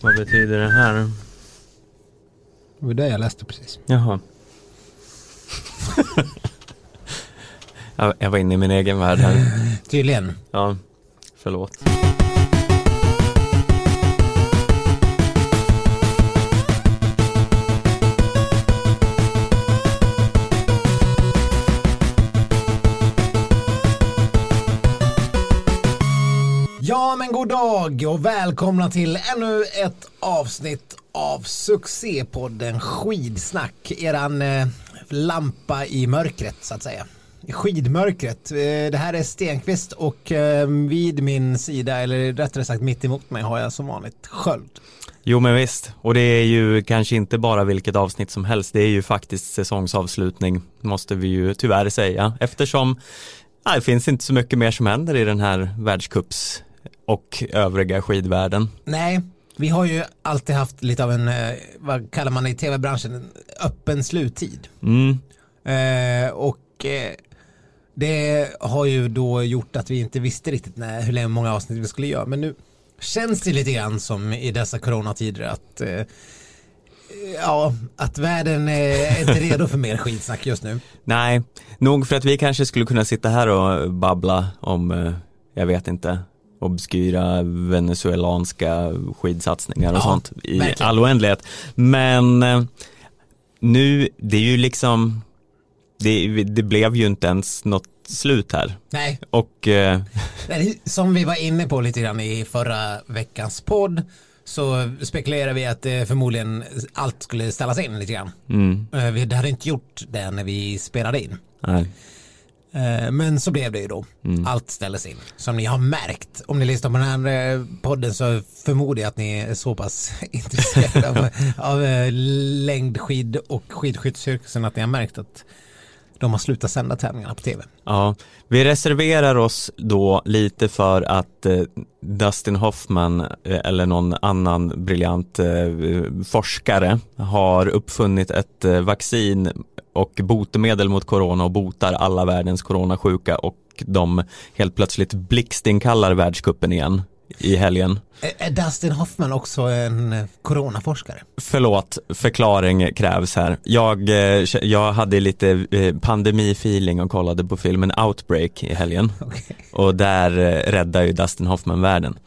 Vad betyder det här? Det var det jag läste precis. Jaha. jag, var inne i min egen värld här. Tydligen. Ja, förlåt. Dag och välkomna till ännu ett avsnitt av succépodden Skidsnack. Eran eh, lampa i mörkret så att säga. I skidmörkret. Eh, det här är Stenqvist och eh, vid min sida, eller rättare sagt mitt emot mig har jag som vanligt Sköld. Jo men visst, och det är ju kanske inte bara vilket avsnitt som helst, det är ju faktiskt säsongsavslutning, måste vi ju tyvärr säga, eftersom nej, det finns inte så mycket mer som händer i den här världscups och övriga skidvärlden. Nej, vi har ju alltid haft lite av en, eh, vad kallar man det i tv-branschen, en öppen sluttid. Mm, Eh, och eh, det har ju då gjort att vi inte visste riktigt när, hur länge, många avsnitt vi skulle göra. Men nu känns det lite grann som i dessa coronatider att eh, Ja, att världen är inte redo för mer skitsnack just nu. nej, nog för att vi kanske skulle kunna sitta här och babbla om, eh, jag vet inte, obskyra venezuelanska skidsatsningar och Ja, sånt i verkligen. all oändlighet. Men eh, nu, det är ju liksom, det, det blev ju inte ens något slut här. Nej, Och eh, Som vi var inne på lite grann i förra veckans podd så spekulerar vi att eh, förmodligen allt skulle ställas in lite grann. mm, Eh, Vi hade inte gjort det när vi spelade in. nej, Men så blev det ju då. Mm. Allt ställdes in. Som ni har märkt. Om ni lyssnar på den här eh, podden så förmodar jag att ni är så pass intresserade av, av eh, längdskid och skidskyttscirkusen att ni har märkt att de har slutat sända tävlingarna på tv. ja, vi reserverar oss då lite för att eh, Dustin Hoffman eh, eller någon annan briljant eh, forskare har uppfunnit ett eh, vaccin och botemedel mot corona och botar alla världens coronasjuka och de helt plötsligt blixtinkallar världskuppen igen i helgen. Är- Dustin Hoffman också en eh, coronaforskare? Förlåt, förklaring krävs här. Jag, eh, jag hade lite eh, pandemifeeling och kollade på filmen Outbreak i helgen Okej, och där räddar ju Dustin Hoffman världen.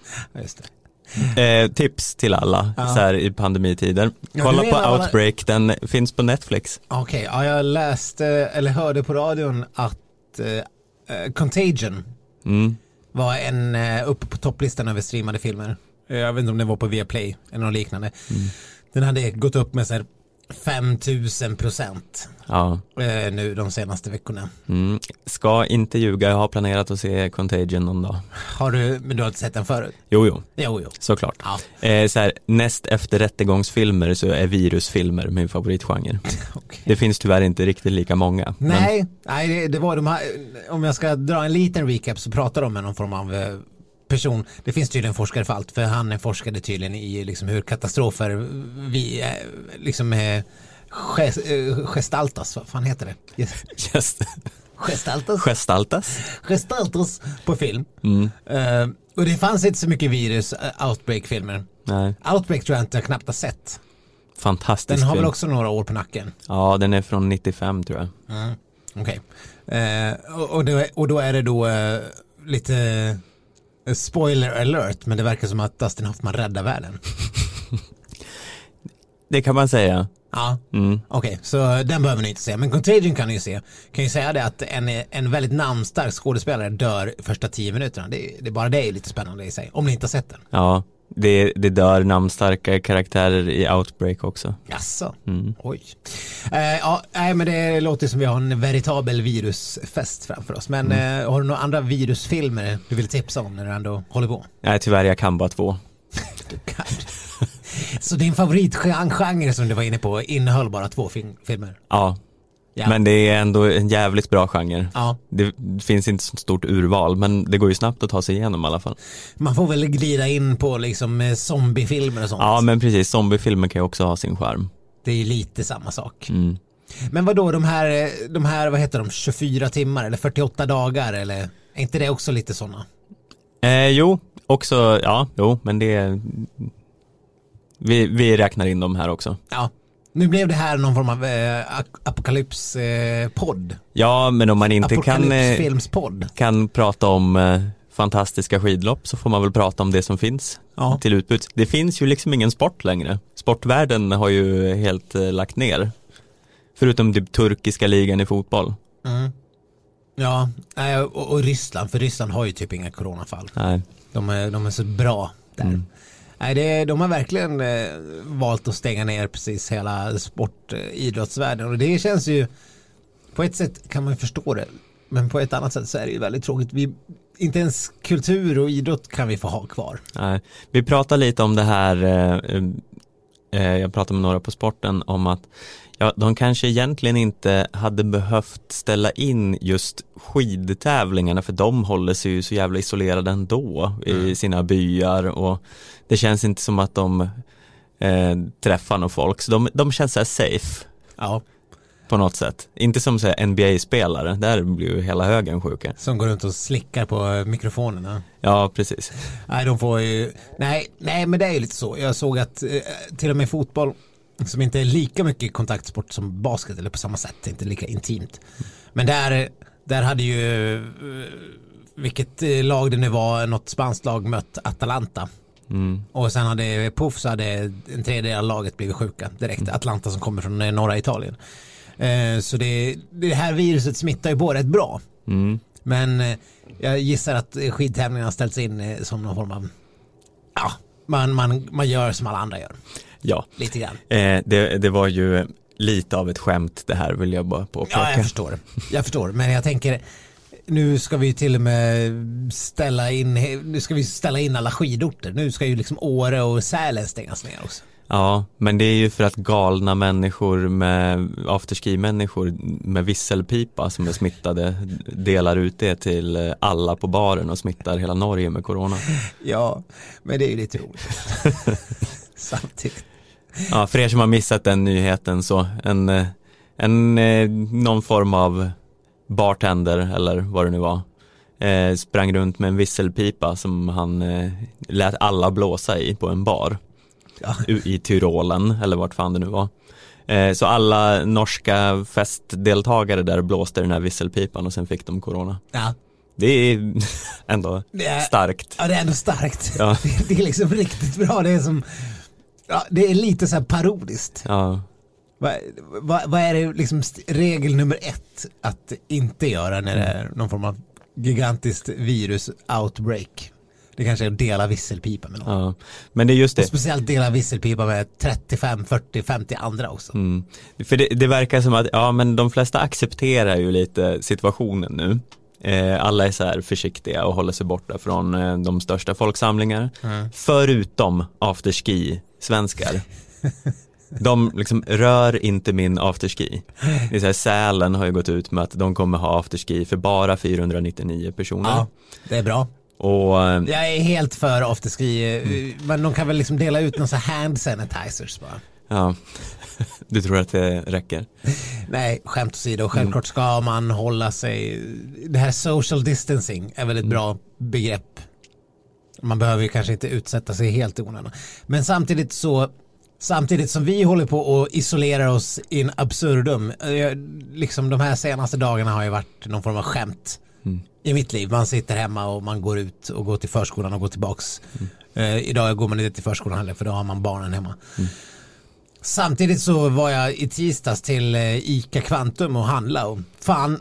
Eh, tips till alla Ja. så här i pandemitider. Ja, Kolla du på alla- Outbreak, den finns på Netflix. Okej, ja, jag läste eller hörde på radion att eh, Contagion Mm. Var en uh, uppe på topplistan över streamade filmer. Eh, Jag vet inte om det var på Viaplay eller något liknande. Den hade gått upp med så här 5000 procent Ja. eh, nu de senaste veckorna. Mm. Ska inte ljuga, jag har planerat att se Contagion någon dag. Har du, men du har inte sett den förut? Jo, jo, Jo, jo. såklart. Ja, Eh, så här, näst efter rättegångsfilmer så är virusfilmer min favoritgenre. okej. Det finns tyvärr inte riktigt lika många. men- Nej, nej det, det var de här, om jag ska dra en liten recap så pratar de med någon form av eh, person. Det finns tydligen forskare för allt, för han forskade tydligen i liksom hur katastrofer vi, eh, liksom eh, gest, eh, gestaltas, vad fan heter det? Yes. Gestaltas? Gestaltas. Gestaltas på film. Mm. Eh, och det fanns inte så mycket virus, uh, outbreak-filmer. Nej, Outbreak tror jag inte jag knappt har sett. fantastisk Den har film. väl också några år på nacken. Ja, den är från 95 tror jag. Mm. Okej. Eh, och, och, då, och då är det då eh, lite spoiler alert, men det verkar som att Dustin Hoffman räddar världen. Det kan man säga. Ja, Mm. okej, så den behöver ni inte se. Men Contagion kan ni ju se. Kan ju säga det att en, en väldigt namnstark skådespelare dör första tio minuterna. Det, det är bara det är lite spännande i sig. Om ni inte har sett den. Ja, det, det dör namnstarka karaktärer i Outbreak också. Jaså? Mm. Oj. Eh, ja, nej, men det låter som vi har en veritabel virusfest framför oss. Men eh, har du några andra virusfilmer du vill tipsa om när du ändå håller på? Nej, tyvärr, jag kan bara två. Du kan. Så din favoritgenre som du var inne på innehöll bara två film- filmer? Ja, Ja. men det är ändå en jävligt bra genre. Ja, Det finns inte så stort urval, men det går ju snabbt att ta sig igenom i alla fall. man får väl glida in på liksom eh, zombiefilmer och sånt. Ja, men precis. Zombiefilmer kan ju också ha sin charm. Det är ju lite samma sak. Mm. Men vad då de här, eh, de här, vad heter de, 24 timmar eller 48 dagar eller? Är inte det också lite sådana? Eh, jo, också, ja, jo, men det vi, vi räknar in dem här också. Ja. Nu blev det här någon form av eh, apokalypspodd. Eh, ja, men om man inte kan, eh, kan prata om eh, fantastiska skidlopp så får man väl prata om det som finns ja. till utbud. Det finns ju liksom ingen sport längre. Sportvärlden har ju helt eh, lagt ner. Förutom typ turkiska ligan i fotboll. Mm. Ja, och, och, Ryssland, för Ryssland har ju typ inga coronafall. Nej. De är, de är så bra där. Mm. Nej, det, de har verkligen eh, valt att stänga ner precis hela sportidrottsvärlden eh, och det känns ju på ett sätt kan man förstå det men på ett annat sätt så är det ju väldigt tråkigt. Vi, inte ens kultur och idrott kan vi få ha kvar. Nej, vi pratar lite om det här, eh, eh, jag pratade med några på sporten om att ja, de kanske egentligen inte hade behövt ställa in just skidtävlingarna för de håller sig ju så jävla isolerade ändå mm. i sina byar och det känns inte som att de eh, träffar någon folk så de, de känns så safe. Ja på något sätt. Inte som NBA-spelare, där blir ju hela högen sjuka. Som går runt och slickar på eh, mikrofonerna. Ja, precis. Nej, de får ju, nej, nej men det är ju lite så. Jag såg att eh, till och med fotboll, som inte är lika mycket kontaktsport som basket, eller på samma sätt, inte lika intimt. Men där, där hade ju, eh, vilket lag det nu var, något spanskt lag mött Atalanta. Mm. Och sen hade Puff så hade en tredjedel av laget blivit sjuka direkt. Mm. Atlanta som kommer från norra Italien. Eh, så det, det här viruset smittar ju på rätt bra. Mm. Men eh, jag gissar att skidtävlingarna ställts in eh, som någon form av, ja, man, man, man gör som alla andra gör. Ja, lite grann. Eh, det, det var ju lite av ett skämt det här vill jag bara påpeka. Ja, jag förstår. Jag förstår, men jag tänker nu ska vi till och med ställa in, nu ska vi ställa in alla skidorter. Nu ska ju liksom Åre och Sälen stängas ner också. Ja, men det är ju för att galna människor med afterski-människor med visselpipa som är smittade delar ut det till alla på baren och smittar hela Norge med corona. Ja, men det är ju lite roligt. Samtidigt. Ja, för er som har missat den nyheten så en, en någon form av bartender eller vad det nu var eh, sprang runt med en visselpipa som han eh, lät alla blåsa i på en bar ja. i Tyrolen eller vart fan det nu var. Eh, så alla norska festdeltagare där blåste den här visselpipan och sen fick de corona. Ja. Det är ändå det är, starkt. Ja det är ändå starkt. Ja. Det, det, är liksom riktigt bra. Det är som, ja, det är lite så här parodiskt. Ja. Vad va, va är det liksom regel nummer ett att inte göra när det är någon form av gigantiskt virus outbreak? Det kanske är att dela visselpipa med någon. Ja, men det är just det. Och speciellt dela visselpipa med 35, 40, 50 andra också. Mm. För det, det, verkar som att, ja men de flesta accepterar ju lite situationen nu. Eh, alla är så här försiktiga och håller sig borta från eh, de största folksamlingarna. Mm. Förutom afterski-svenskar. De liksom rör inte min afterski. Det är så här, Sälen har ju gått ut med att de kommer ha afterski för bara 499 personer. Ja, det är bra. Och, eh, jag är helt för afterski, mm. men de kan väl liksom dela ut några hand sanitizers bara. Ja, du tror att det räcker? Nej, skämt åsido, självklart ska man hålla sig, det här social distancing är väl ett mm. bra begrepp. Man behöver ju kanske inte utsätta sig helt i onödan. Men samtidigt så Samtidigt som vi håller på och isolerar oss in absurdum. Eh, liksom de här senaste dagarna har ju varit någon form av skämt mm. i mitt liv. Man sitter hemma och man går ut och går till förskolan och går tillbaks. Mm. Uh, idag går man inte till förskolan heller för då har man barnen hemma. Mm. Samtidigt så var jag i tisdags till uh, ICA Kvantum och handla och fan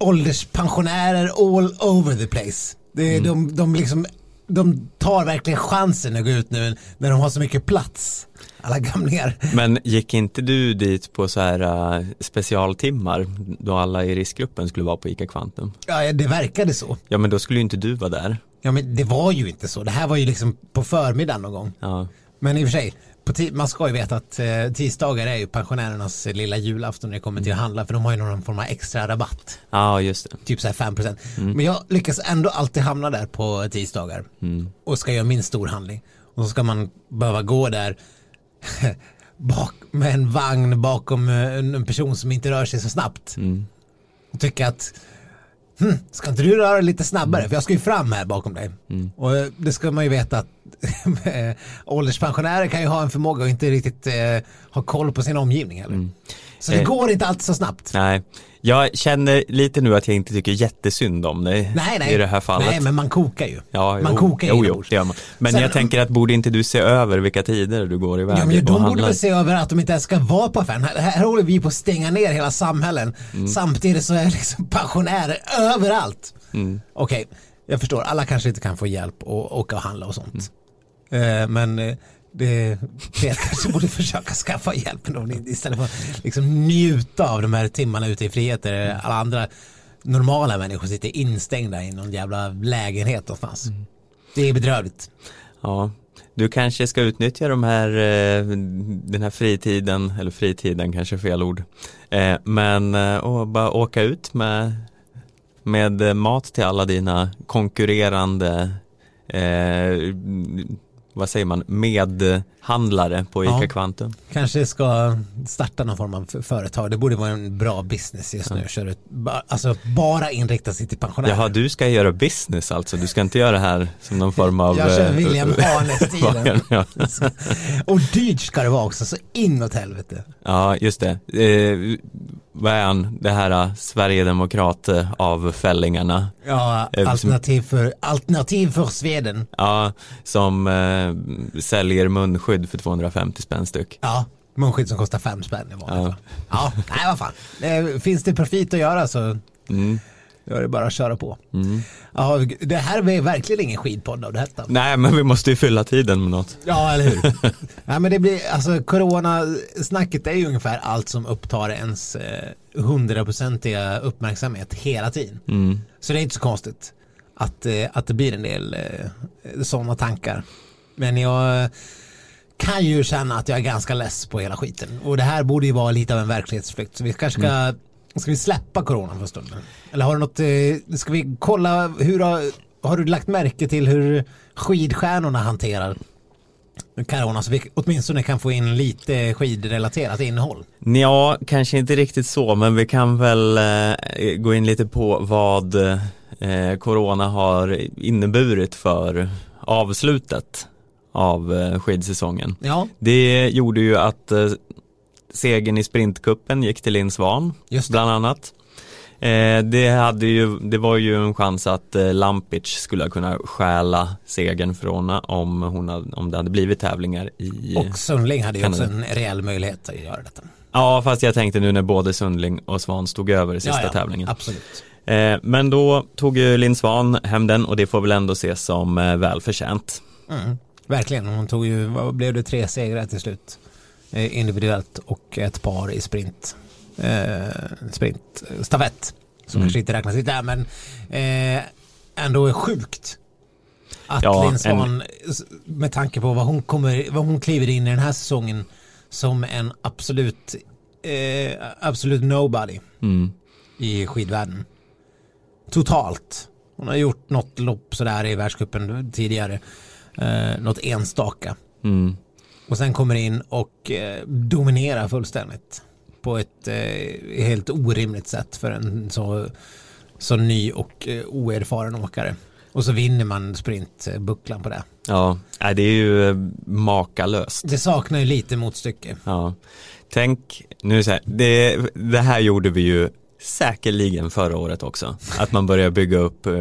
ålderspensionärer all over the place. Det, mm. de, de liksom de tar verkligen chansen att gå ut nu när de har så mycket plats. Alla gamlingar. Men gick inte du dit på så här uh, specialtimmar då alla i riskgruppen skulle vara på ICA Kvantum? Ja, det verkade så. Ja, men då skulle ju inte du vara där. Ja, men det var ju inte så. Det här var ju liksom på förmiddagen någon gång. Ja. Men i och för sig, man ska ju veta att eh, tisdagar är ju pensionärernas lilla julafton när det kommer till att handla för de har ju någon form av extra rabatt. Ja, just det. Typ så här 5%. Mm. Men jag lyckas ändå alltid hamna där på tisdagar mm. och ska göra min storhandling. Och så ska man behöva gå där bak, med en vagn bakom en person som inte rör sig så snabbt. Mm. Och tycka att hm, ska inte du röra lite snabbare? För jag ska ju fram här bakom dig. Och eh, det ska man ju veta att ålderspensionärer kan ju ha en förmåga att inte riktigt eh, ha koll på sin omgivning heller. Så det Eh. går inte alltid så snabbt. Nej, jag känner lite nu att jag inte tycker jättesynd om dig Nej, nej. i det här fallet. Nej, men man kokar ju. Ja, man jo, kokar jo, jo, inombords. det gör man. Men Sen- jag tänker att borde inte du se över vilka tider du går iväg Ja, men och de borde handlar? väl se över att de inte ens ska vara på affären. Här, här håller vi på att stänga ner hela samhällen. Mm. Samtidigt så är liksom pensionärer överallt. Mm. Okej, jag förstår. Alla kanske inte kan få hjälp och åka och handla och sånt. Mm. Eh, men eh, det, det kanske borde försöka skaffa hjälp istället för att liksom njuta av de här timmarna ute i frihet där alla andra normala människor sitter instängda i någon jävla lägenhet någonstans. Mm. Det är bedrövligt. Ja, du kanske ska utnyttja de här, eh, den här fritiden, eller fritiden kanske är fel ord, eh, men eh, och bara åka ut med, med mat till alla dina konkurrerande, eh, vad säger man, medhandlare på ICA Ja. Kvantum. Kanske ska starta någon form av företag. Det borde vara en bra business just nu. Ba- alltså bara inrikta sig till pensionärer. Jaha, du ska göra business alltså, du ska inte göra det här som någon form av... Jag kör eh, William Arne-stilen. ja. Och dyrt ska det vara också, så inåt helvete. Ja, just det. Eh, vad är han? Det här uh, Sverigedemokrat eh, av fällingarna. Ja, som- alternativ för, alternativ för Sweden. Ja, som eh, säljer munskydd för 250 spänn styck. Ja, munskydd som kostar fem spänn i vanliga Ja. fall. Ja, nej vad fan. Finns det profit att göra så Mm. Då är det bara att köra på. Mm. Ja, det här är verkligen ingen skidpodd av detta. Nej, men vi måste ju fylla tiden med något. Ja, eller hur? Nej, men det blir, alltså coronasnacket är ju ungefär allt som upptar ens eh, hundraprocentiga uppmärksamhet hela tiden. Mm. Så det är inte så konstigt att, eh, att det blir en del eh, sådana tankar. Men jag kan ju känna att jag är ganska less på hela skiten. Och det här borde ju vara lite av en verklighetsflykt. Så vi kanske ska, ska vi släppa corona för stunden? Eller har du något, eh, ska vi kolla hur har, har du lagt märke till hur skidstjärnorna hanterar corona så vi åtminstone kan få in lite skidrelaterat innehåll? Ja, kanske inte riktigt så, men vi kan väl eh, gå in lite på vad eh, corona har inneburit för avslutet av skidsäsongen. Ja, Det gjorde ju att segern i sprintkuppen gick till Linn Svan, bland annat. Eh, det, hade ju, det var ju en chans att eh, Lampic skulle kunna stjäla segern från om, hon hade, om det hade blivit tävlingar i... Och Sundling hade ju också en reell möjlighet att göra detta. Ja, fast jag tänkte nu när både Sundling och Svan stod över i sista Ja, ja, tävlingen. Absolut. Eh, men då tog ju Linn Svan hem den och det får väl ändå ses som eh, välförtjänt. Mm. Verkligen, hon tog ju, vad blev det, tre segrar till slut. Eh, individuellt och ett par i sprint. Eh, sprint, eh, stafett. Som Mm. kanske inte räknas dit där men eh, ändå är sjukt. Att Ja, Linn Svan, s- med tanke på vad hon, kommer, vad hon kliver in i den här säsongen som en absolut, eh, absolut nobody Mm. i skidvärlden. Totalt. Hon har gjort något lopp sådär i världscupen tidigare. Eh, något enstaka. Mm. Och sen kommer in och eh, dominerar fullständigt. På ett eh, helt orimligt sätt för en så, så ny och eh, oerfaren åkare. Och så vinner man sprintbucklan på det. Ja, det är ju eh, makalöst. Det saknar ju lite motstycke. Ja. Tänk, nu så här, det, det här gjorde vi ju säkerligen förra året också. Att man börjar bygga upp eh,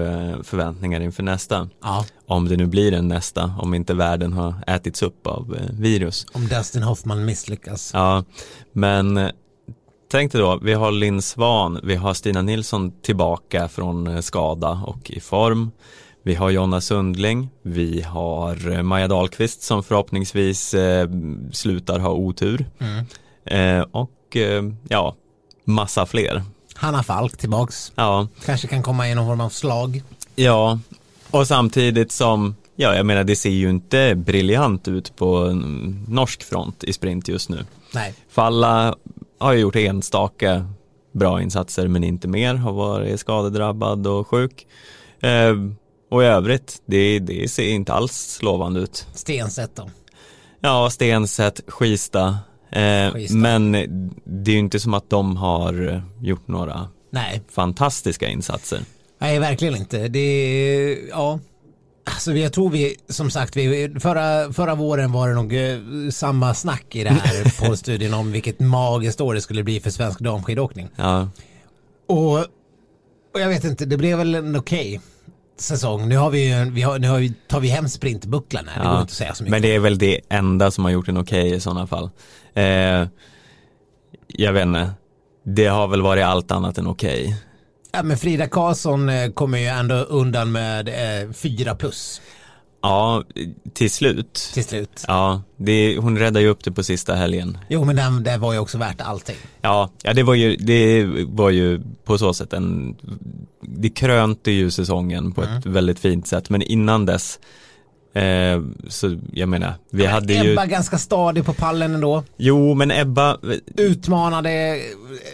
förväntningar inför nästa. Ja. Om det nu blir en nästa, om inte världen har ätits upp av eh, virus. Om Dustin Hoffman misslyckas. Ja, men eh, tänk dig då, vi har Linn Svan, vi har Stina Nilsson tillbaka från skada och i form. Vi har Jonna Sundling, vi har Maja Dahlqvist som förhoppningsvis eh, slutar ha otur. Mm. Eh, och eh, ja, massa fler. Hanna Falk tillbaks. Ja, Kanske kan komma i någon form av slag. ja, och samtidigt som, ja jag menar det ser ju inte briljant ut på norsk front i sprint just nu. Nej. Falla har ju gjort enstaka bra insatser men inte mer, har varit skadedrabbad och sjuk. Eh, och i övrigt, det, det ser inte alls lovande ut. Stensätt då. Ja, Stensätt, Skista. Eh. Men det är ju inte som att de har gjort några Nej. fantastiska insatser. Nej, verkligen inte. Det är, ja. Alltså jag tror vi, som sagt, vi, förra, förra våren var det nog eh, samma snack i det här poddstudien om vilket magiskt år det skulle bli för svensk damskidåkning. Ja, Och, och jag vet inte, det blev väl en okej säsong. Nu, har vi, vi har, nu har vi, tar vi hem sprintbucklan här, det går ja. inte att säga så mycket. men det är väl det enda som har gjort en okej i sådana fall. Eh, jag vet inte, det har väl varit allt annat än okej. Ja, men Frida Karlsson eh, kommer ju ändå undan med eh, fyra plus Ja, till slut. till slut. Ja, det, hon räddade ju upp det på sista helgen. Jo, men den, det var ju också värt allting. Ja, ja det, var ju, det var ju på så sätt en, det krönte ju säsongen på ett väldigt fint sätt. Men innan dess, eh, så jag menar, vi hade ju, Ebba ganska stadig på pallen ändå. jo men Ebba, Utmanade eh,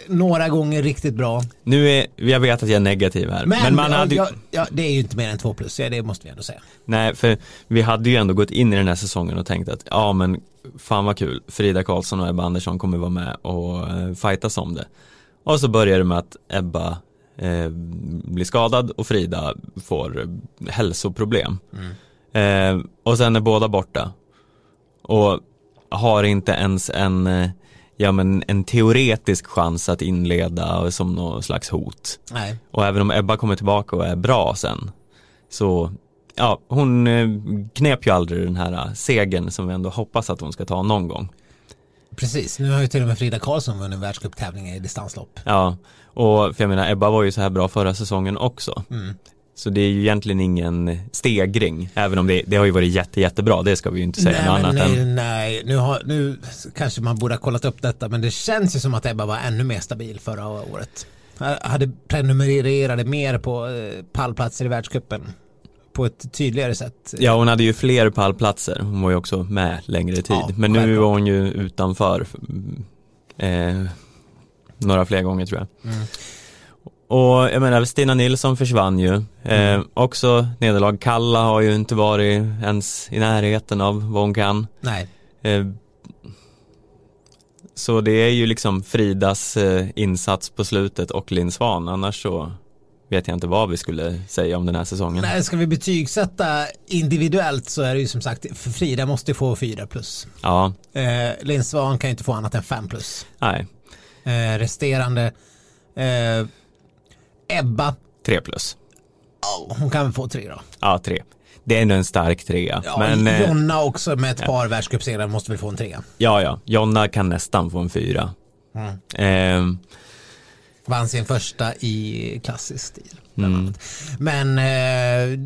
några gånger riktigt bra. nu är, jag vet att jag är negativ här. Men, Men, man ja, hade ja, ja, det är ju inte mer än två plus, ja, det måste vi ändå säga. nej för vi hade ju ändå gått in i den här säsongen och tänkt att, ja men fan vad kul, Frida Karlsson och Ebba Andersson kommer vara med och eh, fightas om det. Och så börjar det med att Ebba eh, blir skadad och Frida får eh, hälsoproblem. Eh, och sen är båda borta. Och har inte ens en, eh, ja, men en teoretisk chans att inleda som någon slags hot. Nej. Och även om Ebba kommer tillbaka och är bra sen så ja, hon eh, knep ju aldrig den här eh, segern som vi ändå hoppas att hon ska ta någon gång. Precis, nu har ju till och med Frida Karlsson vunnit världscuptävlingar i distanslopp. Ja, och för jag menar Ebba var ju så här bra förra säsongen också. Mm. Så det är ju egentligen ingen stegring, även om det, det har ju varit jätte, jättebra, det ska vi ju inte säga något nej, men annat nej, än. nej. Nu, har, nu kanske man borde ha kollat upp detta, men det känns ju som att Ebba var ännu mer stabil förra året. Hade prenumererade mer på eh, pallplatser i världscupen på ett tydligare sätt. Ja, hon hade ju fler pallplatser, hon var ju också med längre tid. Ja, men nu var hon ju utanför eh, några fler gånger tror jag. Mm. Och jag menar, Stina Nilsson försvann ju. Eh, Mm. också nederlag. Kalla har ju inte varit ens i närheten av vad hon kan. Nej, Eh, så det är ju liksom Fridas eh, insats på slutet och Linn Svan. Annars så vet jag inte vad vi skulle säga om den här säsongen. Nej, ska vi betygsätta individuellt så är det ju som sagt, för Frida måste få 4 plus. Ja, Eh, Linn Svan kan ju inte få annat än 5 plus. nej, Eh, resterande eh, Ebba, tre plus. oh, hon kan få 3 då. Ja, tre. Det är ändå en stark trea. Ja, men eh, Jonna också med ett par världscupsegrar måste väl få en 3. ja, ja, Jonna kan nästan få en fyra. Mm. Eh, Vann sin första i klassisk stil. Mm. Men eh,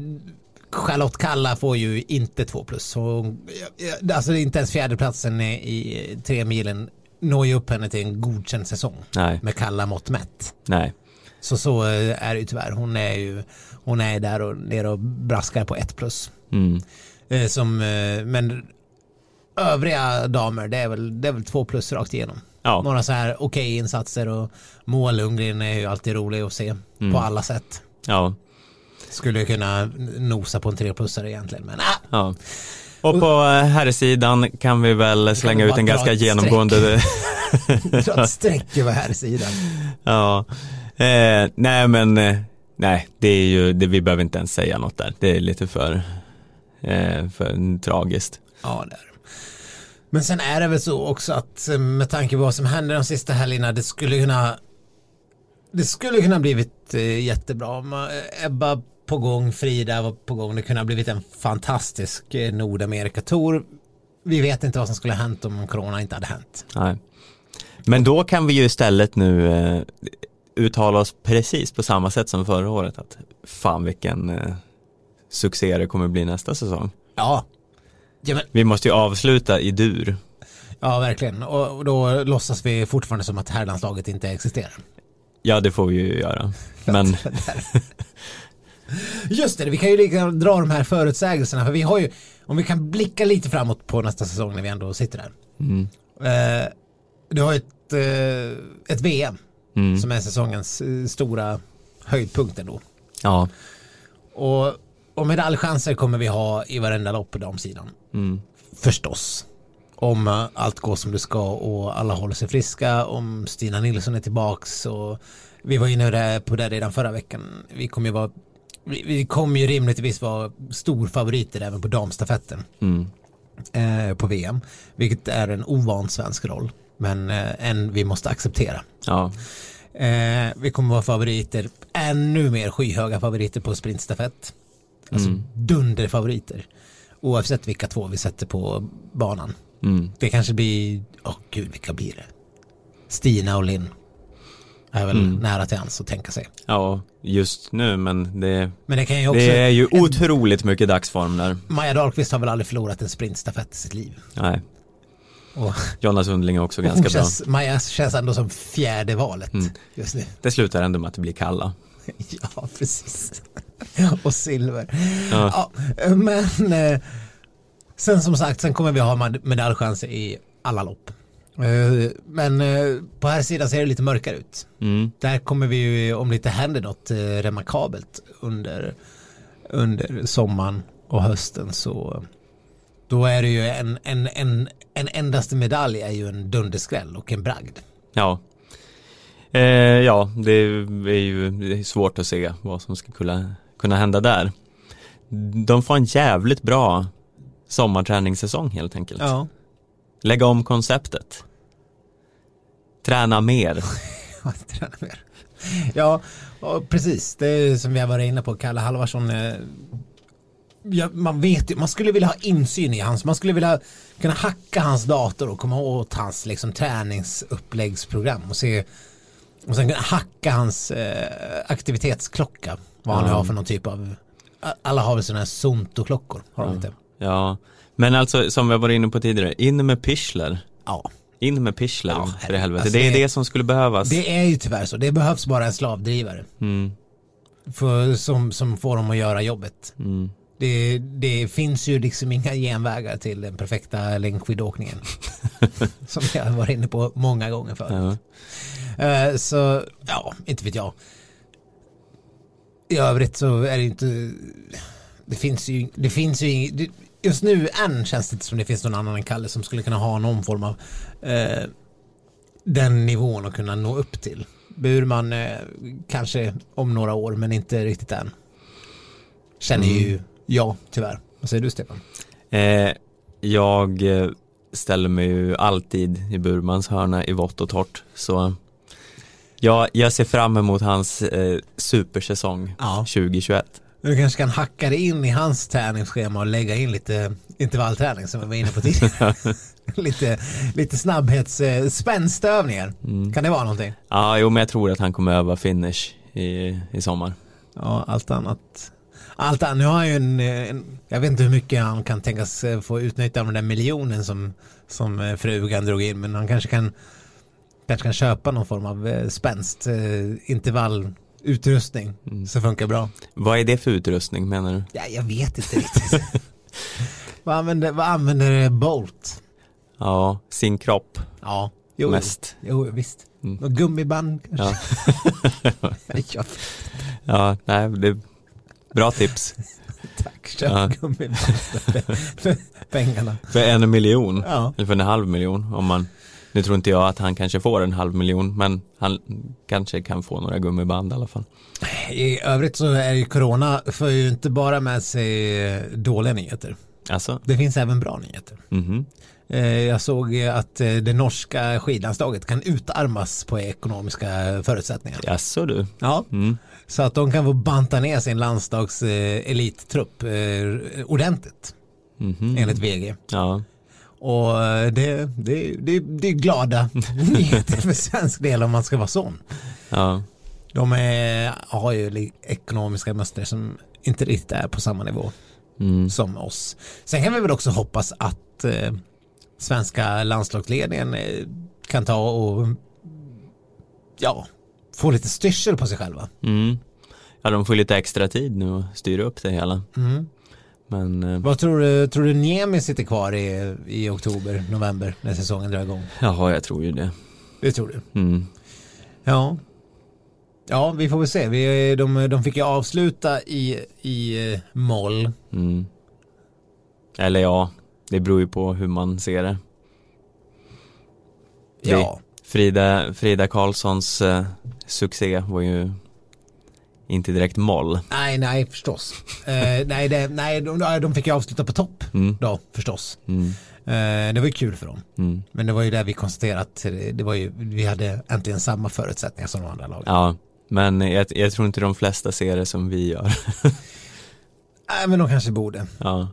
Charlotte Kalla får ju inte 2 plus. Så, ja, ja, alltså inte ens fjärdeplatsen i tre milen når ju upp henne till en godkänd säsong nej, med Kalla mått mätt. nej. Så så eh, är det ju tyvärr. Hon är ju hon är där och nere och braskar på 1 plus. Mm. Eh, som, eh, men övriga damer det är väl, det är väl 2 plus rakt igenom. Ja, Några så här okej insatser och Moa Lundgren är ju alltid rolig att se Mm. på alla sätt. ja, Skulle ju kunna nosa på en 3-plussare egentligen men ah, ja. Och på herrsidan kan vi väl slänga ut en ganska ett genomgående dra ett streck över här sidan. Ja, eh, nej men eh, nej, det är ju, det, vi behöver inte ens säga något där. Det är lite för, eh, för tragiskt. Ja, där. Men sen är det väl så också att eh, med tanke på vad som händer de sista helgerna det skulle kunna det skulle kunna blivit eh, jättebra. Ebba på gång, Frida var på gång. Det kunde ha blivit en fantastisk Nordamerika-tour. Vi vet inte vad som skulle ha hänt om corona inte hade hänt. Nej. Men då kan vi ju istället nu uttala oss precis på samma sätt som förra året. Att fan vilken eh, succé det kommer bli nästa säsong. Ja. Ja, men, Vi måste ju avsluta i dur. ja verkligen. Och då låtsas vi fortfarande som att herrlandslaget inte existerar. Ja, det får vi ju göra. Men Just det, vi kan ju gärna dra de här förutsägelserna för vi har ju, om vi kan blicka lite framåt på nästa säsong när vi ändå sitter där. mm, Eh, du har ett, eh, ett VM mm, som är säsongens eh, stora höjdpunkt ändå. ja, Och, och medaljchanser kommer vi ha i varenda lopp på damsidan. mm, Förstås. om eh, allt går som det ska och alla håller sig friska, om Stina Nilsson är tillbaks och vi var inne på det redan förra veckan. Vi kommer ju vara vi, vi kommer ju rimligtvis vara storfavoriter även på damstafetten Mm. eh, på VM, vilket är en ovan svensk roll, men eh, en vi måste acceptera. Ja. Eh, vi kommer vara favoriter, ännu mer skyhöga favoriter på sprintstafett. Alltså Mm. dunderfavoriter. Oavsett vilka två vi sätter på banan. Mm. Det kanske blir, åh gud vilka blir det? Stina och Linn. Är väl Mm. nära till hans att tänka sig. ja, just nu men det, Men det kan ju också, det är ju otroligt mycket dagsform där. Maja Dahlqvist har väl aldrig förlorat en sprintstafett i sitt liv. Nej, Och Jonna Sundling är också ganska bra. känns, Maja känns ändå som fjärde valet Mm. just nu. Det slutar ändå med att det blir kalla. Ja, precis. Och silver. Ja. Ja, men eh, sen som sagt, sen kommer vi ha med- medaljchanser i alla lopp. Eh, Men eh, på här sidan ser det lite mörkare ut. Mm. Där kommer vi ju, om det inte händer något eh, remarkabelt under, under sommaren och hösten så då är det ju en, en, en, en endaste medalj är ju en dunderskräll och en bragd. Ja. Eh, ja, det är ju det är svårt att se vad som ska kunna, kunna hända där. De får en jävligt bra sommarträningssäsong helt enkelt. Ja. Lägga om konceptet. Träna mer. Träna mer. Ja, precis. Det är som vi har varit inne på. Kalle Halvarsson. Ja, man vet ju, man skulle vilja ha insyn i hans, man skulle vilja kunna hacka hans dator och komma åt hans liksom, träningsuppläggsprogram och se och sen kunna hacka hans eh, aktivitetsklocka. Vad han Ja. har för någon typ av, alla har väl sådana här Zonto-klockor, har de Ja. inte? Ja, men alltså som vi varit inne på tidigare, in med Pichler. Ja, In med Pichler Ja, för helvete. alltså det är det- det som skulle behövas. det är ju tyvärr så. Det behövs bara en slavdrivare Mm, för, som, som får dem att göra jobbet. mm. Det, det finns ju liksom inga genvägar till den perfekta längdskidåkningen. som jag har varit inne på många gånger förut. Ja. Eh, så, ja, inte vet jag. I övrigt så är det inte, det finns ju, det finns ju ing- det, just nu än känns det inte som det finns någon annan än Kalle som skulle kunna ha någon form av eh, den nivån att kunna nå upp till. Burman eh, kanske om några år men inte riktigt än. Känner ju jag tyvärr. Vad säger du Stefan? Eh, jag eh, ställer mig ju alltid i Burmans hörna i vått och torrt. Så jag, jag ser fram emot hans eh, supersäsong Ja. 2021. Du kanske kan hacka dig in i hans träningsschema och lägga in lite intervallträning som vi var inne på tidigare. lite, lite snabbhets, eh, spänstövningar. Mm. Kan det vara någonting? Ja, jo men jag tror att han kommer öva finish i, i sommar. Ja, allt annat. Allt annat. Nu har han ju en, eh, en, jag vet inte hur mycket han kan tänkas eh, få utnyttja av den där miljonen som, som eh, frugan drog in, men han kanske kan, kanske kan köpa någon form av spänst, eh, intervallutrustning Mm. som funkar bra. Vad är det för utrustning menar du? Ja, jag vet inte riktigt. vad, använder, vad använder Bolt? Ja, sin kropp Ja, jo, mest. Jo, visst. Mm. Något gummiband kanske? Ja. Ja. nej, det bra tips. tack, köp Ja. för, pengarna. För en miljon, Ja. eller för en halv miljon om man nu tror inte jag att han kanske får en halv miljon men han kanske kan få några gummiband i alla fall. I övrigt så är ju corona för ju inte bara med sig dåliga nyheter. Alltså, Det finns även bra nyheter. mhm. Eh, Jag såg att eh, det norska skidlandslaget kan utarmas på ekonomiska förutsättningar. Jaså du? Ja, Mm. Så att de kan få banta ner sin landslags eh, elittrupp eh, ordentligt Mhm. enligt VG. Ja, Och eh, det, det, det, det är glada nyheter för svensk del om man ska vara sån. ja, De är, har ju ekonomiska muskler som inte riktigt är på samma nivå mm. som oss. Sen kan vi väl också hoppas att eh, svenska landslagsledningen eh, kan ta och ja, få lite styrsel på sig själva. Mm. Ja, de får lite extra tid nu att styra upp det hela. Mm. Men eh, Vad tror du, tror du Niemi sitter kvar i, i oktober, november när säsongen drar igång? jaha, jag tror ju det. Det tror du? Mm. Ja. Ja, vi får väl se. Vi, de, de fick ju avsluta i, i eh, moll. Mm. Eller ja, det beror ju på hur man ser det. Ja. Frida, Frida Karlssons eh, succé var ju inte direkt moll. Nej, nej förstås. eh, nej, det, nej de, de fick ju avsluta på topp Mm. då förstås. Mm. Eh, det var ju kul för dem. Mm. Men det var ju där vi konstaterade att det var ju, vi hade äntligen samma förutsättningar som de andra lagen. Ja, men jag, jag tror inte de flesta ser det som vi gör. Nej, men de kanske borde. ja.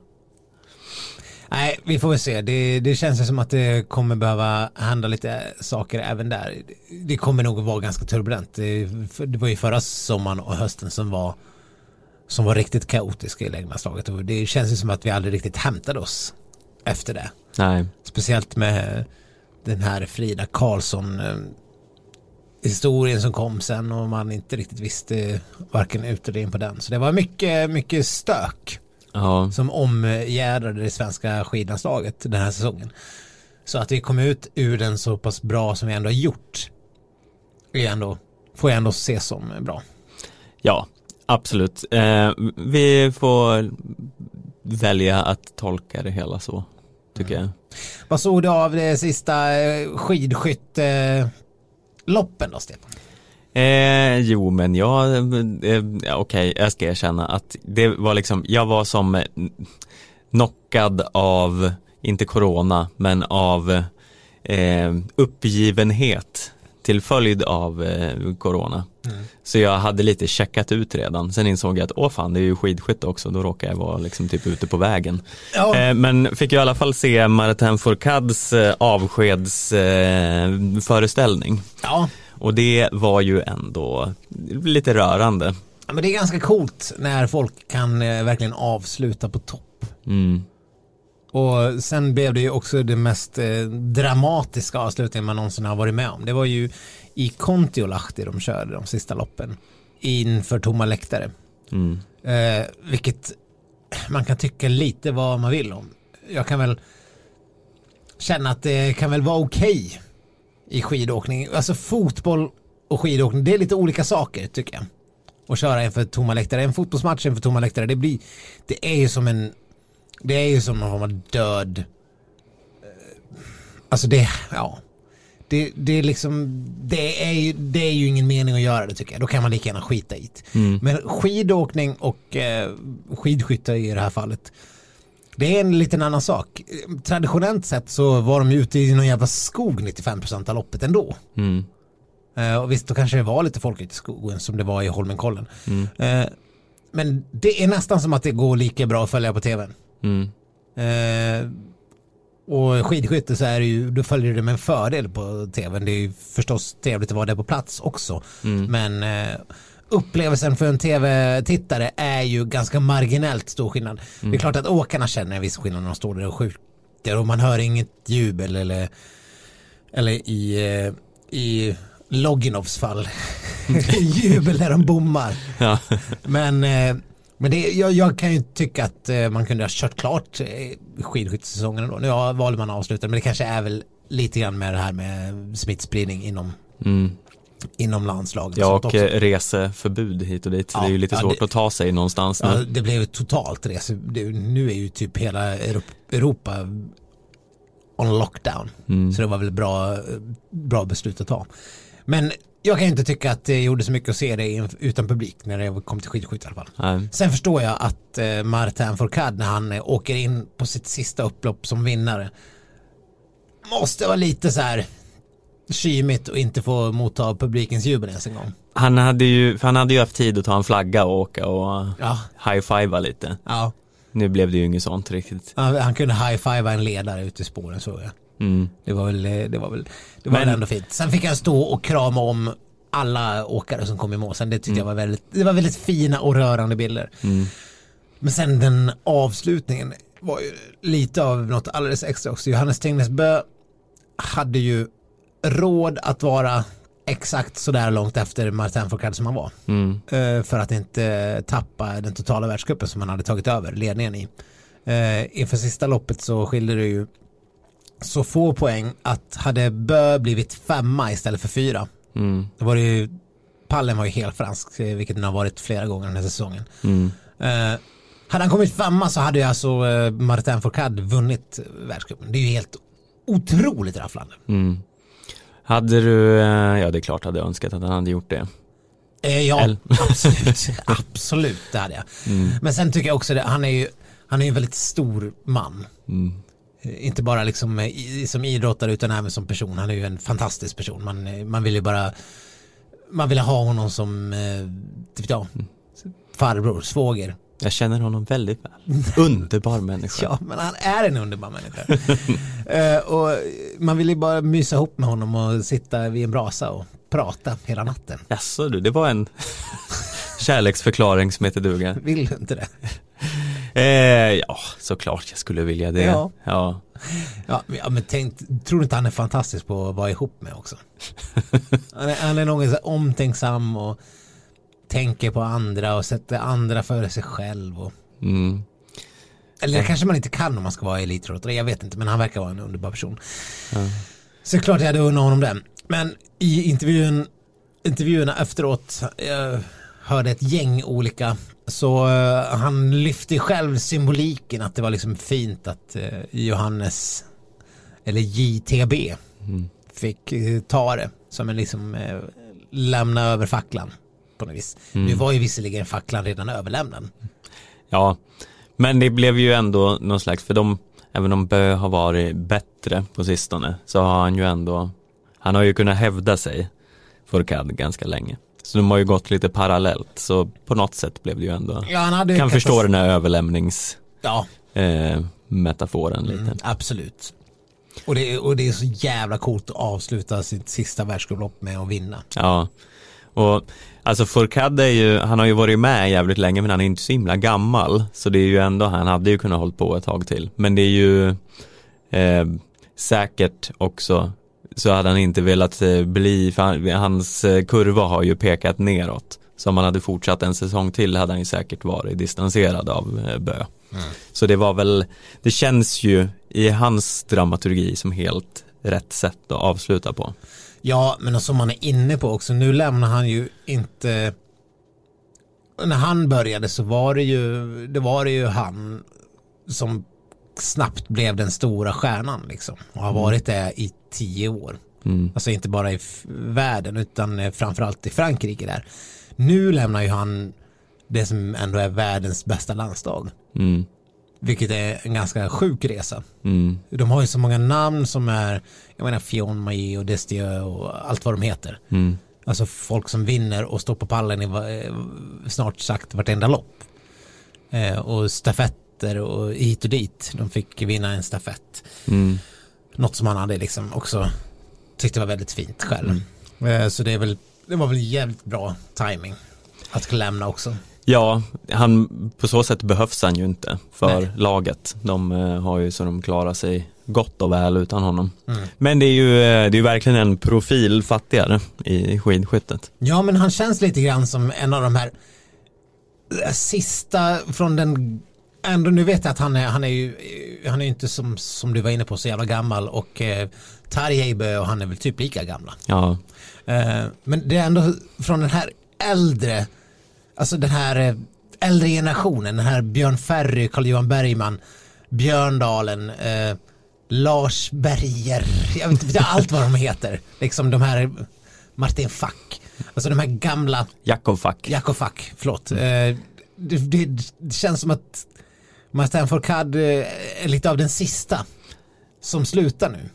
Nej, vi får väl se. Det, det känns som att det kommer behöva hända lite saker även där. Det kommer nog vara ganska turbulent. Det, det var ju förra sommaren och hösten som var som var riktigt kaotiska i lägglandslaget och det känns ju som att vi aldrig riktigt hämtade oss efter det. Nej, Speciellt med den här Frida Karlsson eh, historien som kom sen och man inte riktigt visste varken ut eller in på den. Så det var mycket, mycket stök ja, som omgärdade det svenska skidlandslaget den här säsongen. Så att vi kom ut ur den så pass bra som vi ändå har gjort är ändå, får jag ändå se som bra. ja, absolut. Eh, vi får välja att tolka det hela så, tycker jag. Vad såg du av det sista eh, skidskytteloppen då Stefan? Eh, jo, men jag, eh, ja, okej, jag ska erkänna att det var liksom, jag var som eh, knockad av, inte corona, men av eh, uppgivenhet till följd av eh, corona. Så jag hade lite checkat ut redan. Sen insåg jag att åh fan, det är ju skidskytte också. Då råkar jag vara liksom typ ute på vägen. Ja, Eh, men fick ju i alla fall se Martin Fourcads eh, avskedsföreställning. Eh, ja. Och det var ju ändå lite rörande. Ja, men det är ganska coolt när folk kan eh, verkligen avsluta på topp. Mm. Och sen blev det ju också det mest eh, dramatiska avslutningen man någonsin har varit med om. Det var ju i Kontiolahti de körde de sista loppen inför tomma läktare. Mm. Eh, vilket man kan tycka lite vad man vill om. Jag kan väl känna att det kan väl vara okej i skidåkning. Alltså fotboll och skidåkning, det är lite olika saker tycker jag. Att köra inför tomma läktare. En fotbollsmatch inför tomma läktare, det blir, det är ju som en, det är ju som någon form av död. eh, Alltså det, ja. Det, det är liksom, det är, ju, det är ju ingen mening att göra det tycker jag. Då kan man lika gärna skita i det. Mm. Men skidåkning och eh, skidskytte i det här fallet. Det är en liten annan sak. Traditionellt sett så var de ju ute i någon jävla skog 95% av loppet ändå. Mm. Eh, och visst, då kanske det var lite folk ute i skogen som det var i Holmenkollen. Mm. Eh, men det är nästan som att det går lika bra att följa på tv. Mm. Eh, och skidskytte så är det ju, då följer det med en fördel på tv. Det är ju förstås trevligt att vara där på plats också. Mm. Men eh, upplevelsen för en tv-tittare är ju ganska marginellt stor skillnad. Det är klart att åkarna känner en viss skillnad när de står där och skjuter och man hör inget jubel eller, eller i, eh, i Loginovs fall jubel när de bommar. Ja. Men, eh, men det, jag, jag kan ju tycka att eh, man kunde ha kört klart skidskyttesäsongen då. Nu ja, valde man att avsluta men det kanske är väl lite grann med det här med smittspridning inom, Mm. Inom landslaget. Ja, och eh, reseförbud hit och dit. Ja, det är ju lite ja, svårt det- att ta sig någonstans Ja, nu. det blev totalt rese. Det, nu är ju typ hela Europ- Europa on lockdown. Mm. Så det var väl bra, bra beslut att ta. Men jag kan inte tycka att det gjorde så mycket att se det utan publik när det kom till skidskytte i alla fall. Nej. Sen förstår jag att eh, Martin Fourcade när han eh, åker in på sitt sista upplopp som vinnare måste vara lite så här kymigt och inte få motta publikens jubel ens en gång. Han hade ju, han hade ju haft tid att ta en flagga och åka och Ja, high-fivea lite. ja. Nu blev det ju inget sånt riktigt. Han, han kunde high-fivea en ledare ute i spåren så jag. Mm. Det var väl, det var väl, det var Men- väl ändå fint. Sen fick han stå och krama om alla åkare som kom i mål. Sen det tyckte jag var väldigt, det var väldigt fina och rörande bilder. Mm. Men sen den avslutningen var ju lite av något alldeles extra också. Johannes Tegnesbö hade ju råd att vara exakt sådär långt efter Martin Fourcade som han var. Mm. Eh, För att inte tappa den totala världscupen som han hade tagit över ledningen i. Eh, Inför sista loppet så skilde det ju så få poäng att hade Bö blivit femma istället för fyra. Mm. Då var det ju, pallen var ju helt fransk, eh, vilket den har varit flera gånger den här säsongen. Mm. Eh, hade han kommit femma så hade ju alltså eh, Martin Fourcade vunnit världscupen. Det är ju helt otroligt rafflande. Mm. Hade du, eh, ja det är klart hade jag önskat att han hade gjort det. Eh, ja, Eller- absolut. absolut, det hade jag. Mm. Men sen tycker jag också det, han är ju han är ju en väldigt stor man. Mm. Eh, Inte bara liksom eh, i- som idrottare utan även som person. Han är ju en fantastisk person. Man, man vill ju bara man vill ha honom som eh, typ, ja, farbror, svåger. Jag känner honom väldigt väl. Underbar människa. Ja, men han är en underbar människa. Eh, och man vill ju bara mysa ihop med honom och sitta vid en brasa och prata hela natten. Jaså du, det var en kärleksförklaring som heter duga. Vill du inte det? Eh, ja, såklart jag skulle vilja det. Ja. ja. Ja, men- tänk, tror du inte han är fantastisk på att vara ihop med också? Han är, han är någon så omtänksam och tänker på andra och sätter andra före sig själv. Och, Mm. eller det kanske man inte kan om man ska vara elitidrottare, jag vet inte, men han verkar vara en underbar person. Ja. Så det klart jag hade unnat honom den. Men i intervjun, intervjuerna efteråt, jag hörde ett gäng olika, så eh, han lyfte själv symboliken att det var liksom fint att eh, Johannes, eller JTB, Mm. fick eh, ta det som en liksom eh, lämna över facklan på något vis. Mm. Nu var ju visserligen facklan redan överlämnad. Ja, men det blev ju ändå någon slags, för de, även om Bö har varit bättre på sistone, så har han ju ändå, han har ju kunnat hävda sig, Fourcade, ganska länge. Så de har ju gått lite parallellt, så på något sätt blev det ju ändå, Ja, han hade kan förstå den här överlämnings Ja, eh, metaforen lite. Mm, absolut. Och det, och det är så jävla coolt att avsluta sitt sista världscuplopp med att vinna. Ja, och alltså Fourcade är ju, han har ju varit med jävligt länge men han är inte så himla gammal. Så det är ju ändå, han hade ju kunnat hålla på ett tag till. Men det är ju eh, säkert också så hade han inte velat eh, bli, för han, hans eh, kurva har ju pekat neråt. Så om han hade fortsatt en säsong till hade han ju säkert varit distanserad av eh, Bö. Så det var väl, det känns ju i hans dramaturgi som helt rätt sätt att avsluta på. Ja, men som man är inne på också, nu lämnar han ju inte... När han började så var det ju, det var det ju han som snabbt blev den stora stjärnan liksom. Och har varit det i tio år. Mm. Alltså inte bara i världen utan eh, framförallt i Frankrike där. Nu lämnar ju han det som ändå är världens bästa landslag. Mm. Vilket är en ganska sjuk resa. Mm. De har ju så många namn som är, jag menar Fion Maillet och Destieux och allt vad de heter. Mm. Alltså folk som vinner och står på pallen i eh, snart sagt vartenda lopp. Eh, och stafetter och hit och dit. De fick vinna en stafett. Mm. Något som han hade liksom också tyckte var väldigt fint själv. Eh, så det, är väl, det var väl jävligt bra timing att lämna också. Ja, han, på så sätt behövs han ju inte för Nej. laget. De eh, har ju så de klarar sig gott och väl utan honom. Mm. Men det är ju, eh, det är verkligen en profil fattigare i skidskyttet. Ja, men han känns lite grann som en av de här eh, sista från den Ändå nu vet jag att han är, han är ju han är inte som, som du var inne på så jävla gammal och eh, Tarjei och han är väl typ lika gamla. Ja, Eh, men det är ändå från den här äldre, alltså den här eh, äldre generationen, den här Björn Ferry, Carl-Johan Bergman, Björndalen, eh, Lars Berger, jag vet inte allt vad de heter, liksom de här Martin Fack, alltså de här gamla Jakov Fack. Jakob Fack, förlåt. Eh, det, det, det känns som att Martin Fourcade är lite av den sista som slutar nu.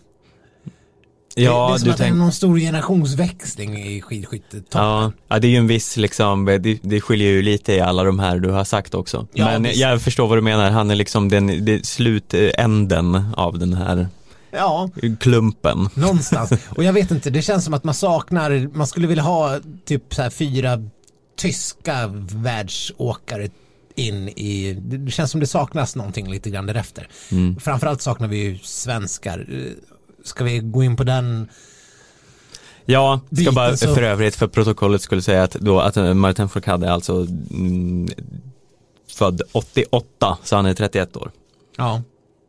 Det, det Ja, är som du att det är någon stor generationsväxling i skidskyttet. Ja, ja, det är ju en viss liksom, det, det skiljer ju lite i alla de här du har sagt också. Ja, Men visst. jag förstår vad du menar, han är liksom den, det, slutänden av den här ja, klumpen. någonstans. Och jag vet inte, det känns som att man saknar, man skulle vilja ha typ så här fyra tyska världsåkare in i, det känns som det saknas någonting lite grann därefter. Mm. Framförallt saknar vi ju svenskar. Ska vi gå in på den? Ja, ska bara för övrigt för protokollet skulle säga att då att eh, Martin Fourcade är alltså mm, född 88, så han är 31 år. Ja,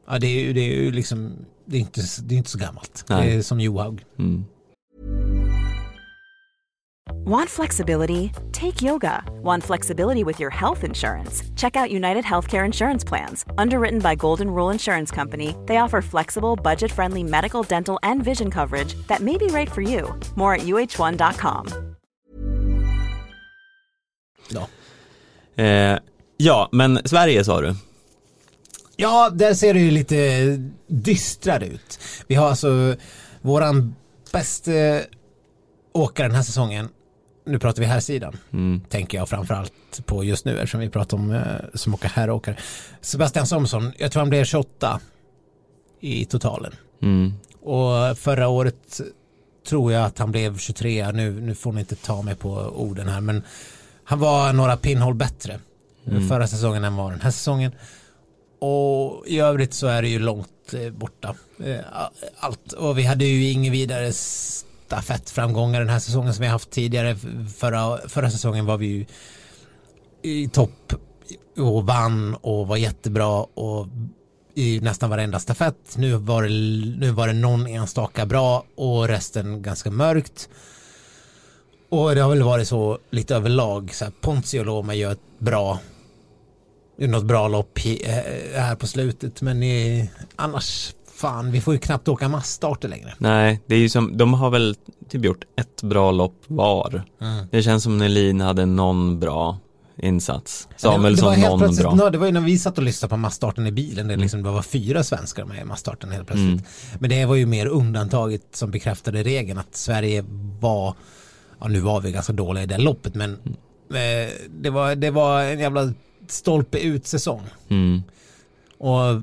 ja det, är ju, det är ju liksom, det är inte, det är inte så gammalt. Nej. Det är som Johaug. Mm. Want flexibility? Take yoga. Want flexibility with your health insurance? Check out United Healthcare Insurance Plans. Underwritten by Golden Rule Insurance Company, they offer flexible, budget friendly medical, dental, and vision coverage that may be right for you. More at uh1.com. Ja. Eh, ja, men Sverige sa du? ja, där ser det ju lite dystrare ut. Vi har alltså våran bästa åkare den här säsongen. Nu pratar vi här sidan. Tänker jag framförallt på just nu eftersom vi pratar om eh, som åker herråkare. Sebastian Samuelsson, jag tror han blev 28 i totalen. Mm. Och förra året tror jag att han blev 23. Nu, nu får ni inte ta mig på orden här. Men han var några pinnhål bättre förra säsongen än var den här säsongen. Och i övrigt så är det ju långt eh, borta. Eh, allt. Och vi hade ju ingen vidare stafettframgångar den här säsongen som vi haft tidigare. Förra, förra säsongen var vi ju i topp och vann och var jättebra och i nästan varenda stafett. Nu var det, nu var det någon enstaka bra och resten ganska mörkt. Och det har väl varit så lite överlag. Så här, Ponzi och Loma gör ett bra något bra lopp eh, här på slutet men i, annars fan vi får ju knappt åka massstarter längre. Nej, det är ju som, de har väl typ gjort ett bra lopp var. Det känns som Nelin hade någon bra insats. Samuelsson helt någon bra. nå- Det var ju när vi satt och lyssnade på massstarten i bilen, det, liksom, det var fyra svenskar med i massstarten helt plötsligt. Men det var ju mer undantaget som bekräftade regeln att Sverige var, ja nu var vi ganska dåliga i det loppet men eh, det, var, det var en jävla stolpe ut säsong. Mm. Och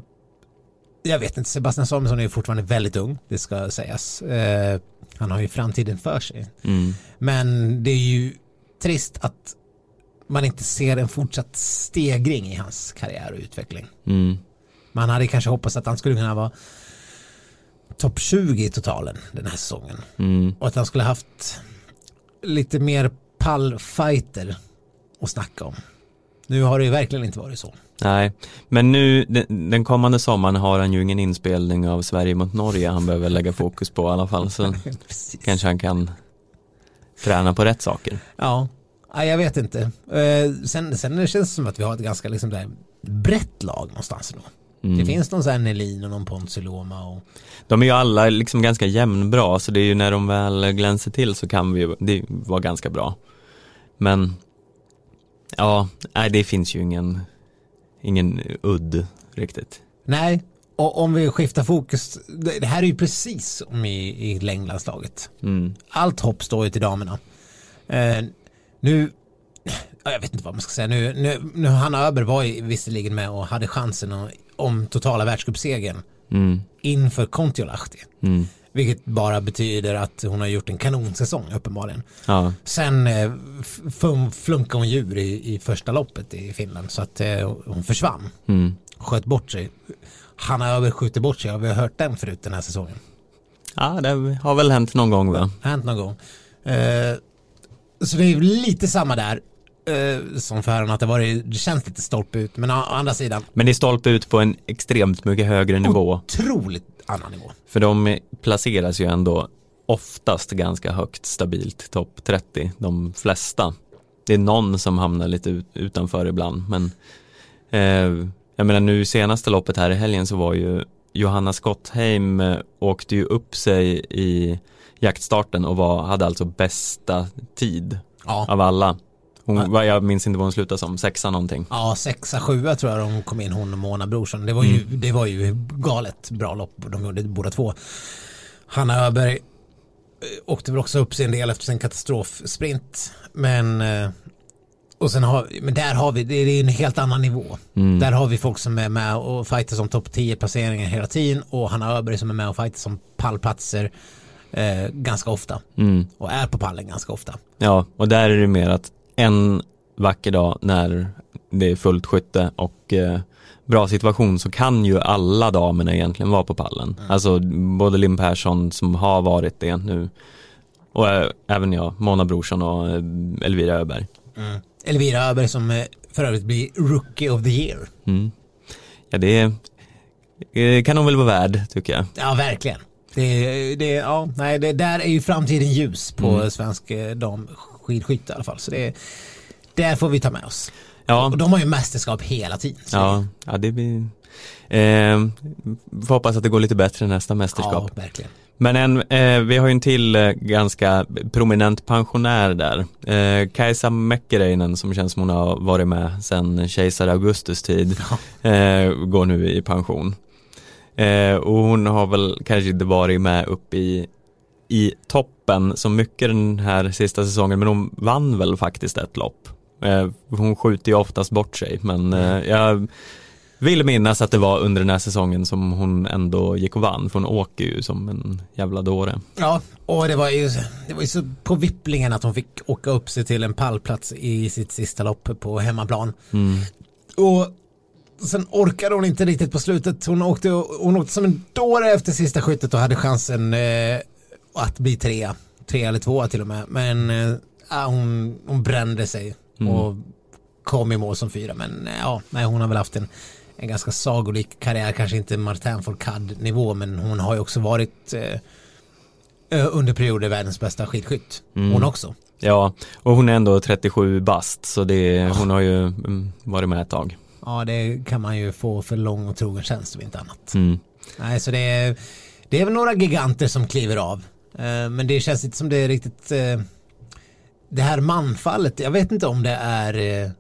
jag vet inte, Sebastian Samuelsson är ju fortfarande väldigt ung, det ska sägas. Eh, han har ju framtiden för sig. Mm. Men det är ju trist att man inte ser en fortsatt stegring i hans karriär och utveckling. Mm. Man hade kanske hoppats att han skulle kunna vara topp 20 i totalen den här säsongen. Mm. Och att han skulle haft lite mer pallfighter att snacka om. Nu har det ju verkligen inte varit så. Nej, men nu den, kommande sommaren har han ju ingen inspelning av Sverige mot Norge han behöver lägga fokus på i alla fall så kanske han kan träna på rätt saker. Ja, ja jag vet inte. Eh, sen, sen känns det som att vi har ett ganska liksom där brett lag någonstans. Då. Mm. Det finns någon sån här Nelin och någon Ponsiloma och De är ju alla liksom ganska jämnbra så det är ju när de väl glänser till så kan vi ju, det vara ganska bra. Men ja, nej det finns ju ingen, ingen udd riktigt. Nej, och om vi skiftar fokus, det här är ju precis som i, i längdlandslaget. Mm. Allt hopp står ju till damerna. Eh, nu, ja, jag vet inte vad man ska säga, nu, nu, nu Hanna Öber var ju visserligen med och hade chansen att, om totala världscupsegern Mm. inför Kontiolahti. Mm. Vilket bara betyder att hon har gjort en kanonsäsong uppenbarligen. Ja, Sen eh, flunkade hon djur i, i första loppet i Finland så att eh, hon försvann. mm. Sköt bort sig. Hanna Öber skjuter bort sig, har vi hört den förut den här säsongen? ja det har väl hänt någon gång va? Hänt någon gång. Eh, så det är lite samma där. Eh, som för att det, varit, det känns lite stolpe ut men å andra sidan Men det är stolpe ut på en extremt mycket högre nivå. otroligt annan nivå. För de placeras ju ändå oftast ganska högt stabilt, topp 30, de flesta. Det är någon som hamnar lite ut, utanför ibland, men eh, jag menar nu senaste loppet här i helgen så var ju Johanna Skottheim eh, åkte ju upp sig i jaktstarten och var, hade alltså bästa tid Ja, av alla. Hon, Jag minns inte vad hon slutade som, sexa någonting. ja sexa, sjua tror jag de kom in hon och Mona Brorsson. Det var ju, det var ju galet bra lopp de gjorde båda två. Hanna Öberg eh, åkte väl också upp sig en del efter sin katastrofsprint. Men, eh, och sen har, men där har vi, det är en helt annan nivå. Där har vi folk som är med och fightar som topp 10 placeringar hela tiden och Hanna Öberg som är med och fightar som pallplatser eh, ganska ofta. Mm. Och är på pallen ganska ofta. Ja, och där är det mer att en vacker dag när det är fullt skytte och eh, bra situation så kan ju alla damerna egentligen vara på pallen. Alltså både Linn Persson som har varit det nu och eh, även jag, Mona Brorsson och eh, Elvira Öberg. Elvira Öberg som för övrigt blir Rookie of the Year. Mm. Ja, det kan hon väl vara värd tycker jag. Ja, verkligen. Det, det, ja, nej, det, där är ju framtiden ljus på Mm. svensk eh, skidskytte i alla fall. Så det, det får vi ta med oss. Ja, Och de har ju mästerskap hela tiden. ja, ja det blir eh, Får hoppas att det går lite bättre nästa mästerskap. ja, verkligen. Men en, eh, vi har ju en till eh, ganska prominent pensionär där. Eh, Kajsa Mäkkereinen som känns som hon har varit med sedan kejsar Augustus tid eh, går nu i pension. Eh, och hon har väl kanske inte varit med upp i, i toppen så mycket den här sista säsongen men hon vann väl faktiskt ett lopp. Eh, hon skjuter ju oftast bort sig men eh, jag vill minnas att det var under den här säsongen som hon ändå gick och vann för hon åker ju som en jävla dåre. Ja, och det var ju, det var ju så på vipplingen att hon fick åka upp sig till en pallplats i sitt sista lopp på hemmaplan. Och sen orkade hon inte riktigt på slutet. Hon åkte, hon åkte som en dåre efter sista skyttet och hade chansen eh, att bli trea. Tre eller tvåa till och med. Men eh, ja, hon, hon brände sig och kom i mål som fyra. Men eh, ja, nej, hon har väl haft en, en ganska sagolik karriär. Kanske inte Martin Fourcade nivå men hon har ju också varit eh, under perioder världens bästa skidskytt. Hon också. Ja, och hon är ändå 37 bast så det, hon har ju mm, varit med ett tag. Ja, det kan man ju få för lång och trogen tjänst om inte annat. Mm. Nej, så det är, det är väl några giganter som kliver av. Eh, Men det känns inte som det är riktigt eh, det här manfallet. Jag vet inte om det är eh,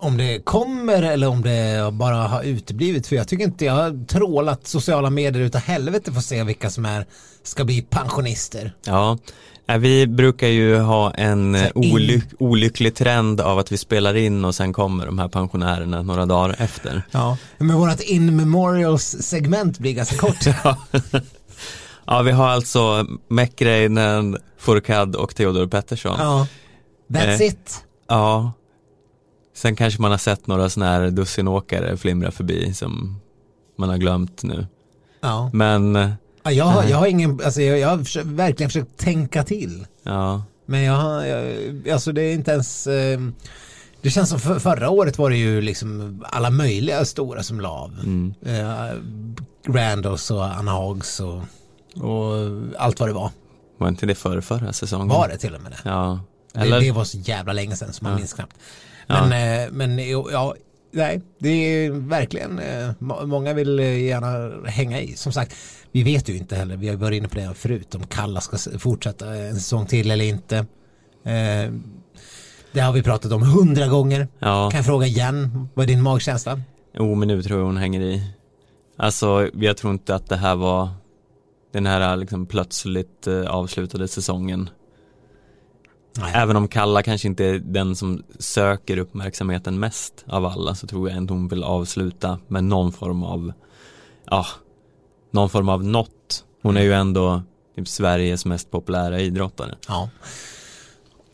om det kommer eller om det bara har uteblivit. För jag tycker inte jag har trålat sociala medier utav helvete för att se vilka som är ska bli pensionister. Ja, vi brukar ju ha en olyck, olycklig trend av att vi spelar in och sen kommer de här pensionärerna några dagar efter. Ja. Men vårt in memorials segment blir ganska kort. Ja, vi har alltså Mäckreinen, Fourcade och Theodor Pettersson. ja. That's Eh. it. Ja. Sen kanske man har sett några sådana här dussinåkare flimra förbi som man har glömt nu. Ja. Men, eh, Ja, jag, har, jag har ingen, alltså jag, jag har försökt, verkligen försökt tänka till. ja, Men jag, har- alltså det är inte ens, eh, det känns som för, förra året var det ju liksom alla möjliga stora som la av. mm, Eh, Randos och Anna Hags och, och allt vad det var. var inte det för förra säsongen? Var det till och med det? Ja. Det, Eller, det var så jävla länge sedan som man Ja. minns knappt. Ja. Men, eh, men jo, ja, nej, det är verkligen, eh, må- många vill eh, gärna hänga i. Som sagt, vi vet ju inte heller, vi har varit inne på det förut, om Kalla ska fortsätta en säsong till eller inte. Eh, Det har vi pratat om hundra gånger. ja. Kan jag fråga igen, vad är din magkänsla? Jo, men nu tror jag hon hänger i. Alltså, jag tror inte att det här var den här liksom plötsligt eh, avslutade säsongen. Nej. Även om Kalla kanske inte är den som söker uppmärksamheten mest av alla så tror jag ändå hon vill avsluta med någon form av, ja, någon form av något. Hon är ju ändå typ Sveriges mest populära idrottare. Ja.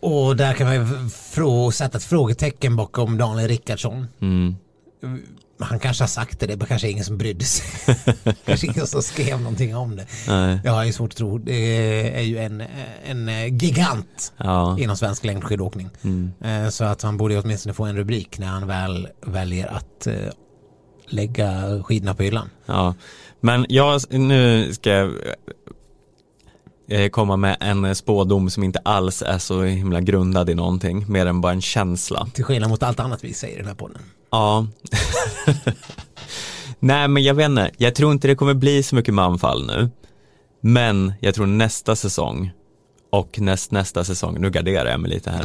Och där kan man ju sätta ett frågetecken bakom Daniel Rickardsson. Mm. Han kanske har sagt det, det var kanske ingen som brydde sig. kanske ingen som skrev någonting om det. Nej. Jag har ju svårt att tro. Det är ju en, en gigant Ja. inom svensk längdskidåkning. Mm. Eh, Så att han borde åtminstone få en rubrik när han väl väljer att eh, lägga skidorna på hyllan. Ja, men jag, nu ska jag komma med en spådom som inte alls är så himla grundad i någonting, mer än bara en känsla. Till skillnad mot allt annat vi säger i den här podden. Ja. Nej, men jag vet inte, jag tror inte det kommer bli så mycket manfall nu. Men jag tror nästa säsong och näst, nästa säsong, nu garderar jag mig lite här.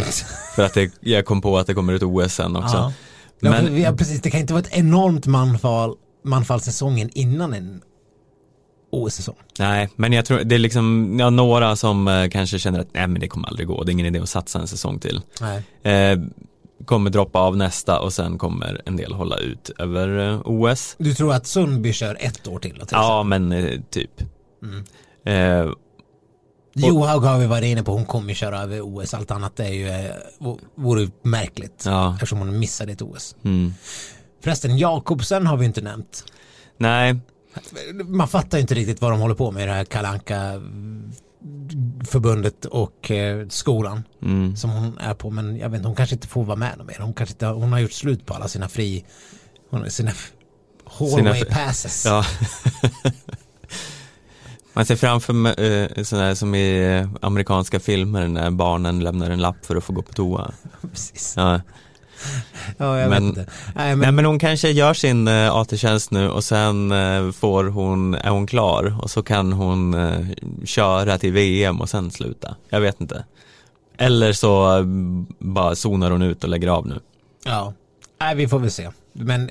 För att det, jag kom på att det kommer ett OS sen också. Ja. Ja, Men- har precis, det kan inte vara ett enormt manfall, manfall säsongen innan en OS-säsong. Nej, men jag tror det är liksom ja, några som eh, kanske känner att nej men det kommer aldrig gå, det är ingen idé att satsa en säsong till. Eh, kommer droppa av nästa och sen kommer en del hålla ut över eh, OS. Du tror att Sundby kör ett år till? Till Ja, men eh, typ. Mm. Eh, Johaug har vi varit inne på, hon kommer köra över OS. Allt annat är ju, vore märkligt. ja, Eftersom hon missade ett OS. mm. Förresten, Jakobsen har vi inte nämnt. Nej, Man fattar inte riktigt vad de håller på med i det här kalanka förbundet och eh, skolan mm. som hon är på. Men jag vet inte, hon kanske inte får vara med mer. Hon, kanske inte, hon har gjort slut på alla sina fri, sina hallway Sina- passes. ja. Man ser framför mig eh, sådär som i eh, amerikanska filmer när barnen lämnar en lapp för att få gå på toa. Precis. Ja. Ja, jag Men- vet inte. Nej, men, Nej men hon kanske gör sin eh, AT-tjänst nu och sen eh, får hon, är hon klar och så kan hon eh, köra till VM och sen sluta. Jag vet inte. Eller så eh, bara zonar hon ut och lägger av nu. Ja, Nej, vi får väl se. Men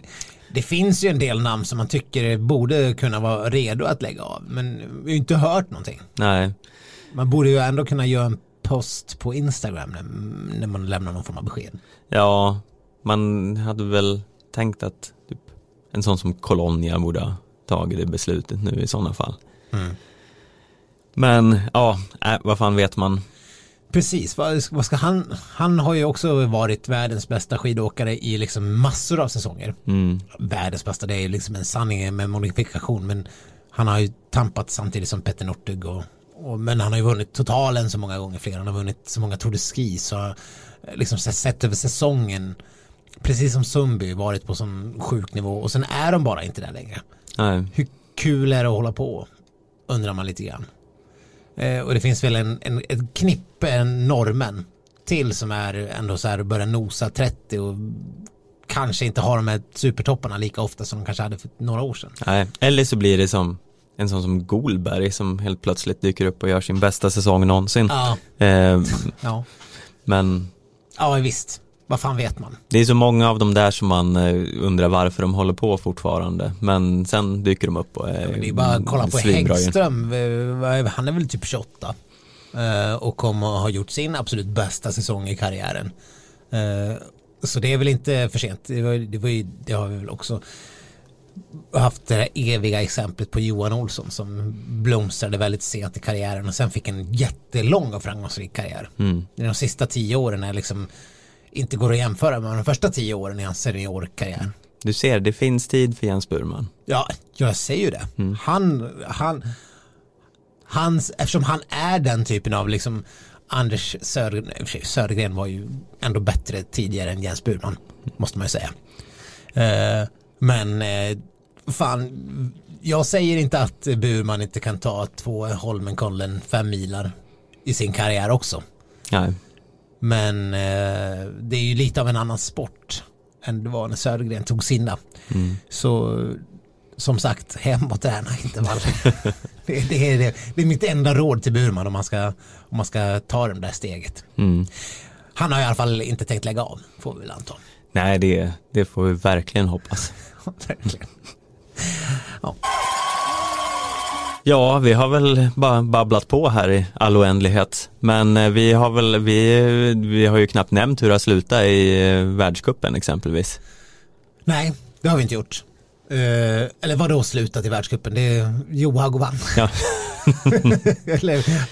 det finns ju en del namn som man tycker borde kunna vara redo att lägga av. Men vi har ju inte hört någonting. Nej, Man borde ju ändå kunna göra en post på Instagram när, när man lämnar någon form av besked. ja, man hade väl tänkt att typ, en sån som Colonia borde ha tagit det beslutet nu i sådana fall. Mm. Men ja, äh, vad fan vet man. Precis, vad, vad ska han, han har ju också varit världens bästa skidåkare i liksom massor av säsonger. Mm, Världens bästa, det är ju liksom en sanning med modifikation men han har ju tampat samtidigt som Petter Northug och, och, men han har ju vunnit totalen så många gånger fler, han har vunnit så många Tour de Ski så eh, liksom sett- över säsongen precis som Sundby varit på sån sjuk nivå och sen är de bara inte där längre. nej, Hur kul är det att hålla på? Undrar man lite grann. Eh, och det finns väl en, en, ett knippe norrmän till som är ändå så här börjar nosa 30 och kanske inte har de här supertopparna lika ofta som de kanske hade för några år sedan. nej. Eller så blir det som en sån som Golberg som helt plötsligt dyker upp och gör sin bästa säsong någonsin. Ja, Eh, ja. men ja visst. Vad fan vet man? det är så många av dem där som man eh, undrar varför de håller på fortfarande. Men sen dyker de upp och är Det är bara att kolla på. Häggström. Eh, Han är väl typ 28. eh, Och kommer att ha gjort sin absolut bästa säsong i karriären. Så det är väl inte för sent. Det, var, det, var ju, det har vi väl också haft det eviga exemplet på Johan Olsson som blomstrade väldigt sent i karriären och sen fick en jättelång och framgångsrik karriär. Mm. De sista tio åren är liksom inte går att jämföra med de första tio åren i hans seniorkarriär. Du ser, det finns tid för Jens Burman. Ja, jag säger ju det. Mm. Han, han, hans, eftersom han är den typen av liksom Anders sig, Södergren var ju ändå bättre tidigare än Jens Burman, måste man ju säga. Eh, men eh, fan, jag säger inte att Burman inte kan ta två Holmenkollen fem milar i sin karriär också. Nej, Men eh, det är ju lite av en annan sport än det var när Södergren tog sina. Mm. Så som sagt, hem och träna intervall. det, det, är, det, det är mitt enda råd till Burman om man ska, om man ska ta det där steget. mm. Han har i alla fall inte tänkt lägga av, får vi väl anta. Nej det, det får vi verkligen hoppas. Verkligen. Ja, vi har väl bara babblat på här i all oändlighet. Men eh, vi har väl, vi, vi har ju knappt nämnt hur det har slutat i eh, världscupen exempelvis. Nej, det har vi inte gjort. Eh, eller vad då slutat i världscupen? Det är Johaug vann. Ja.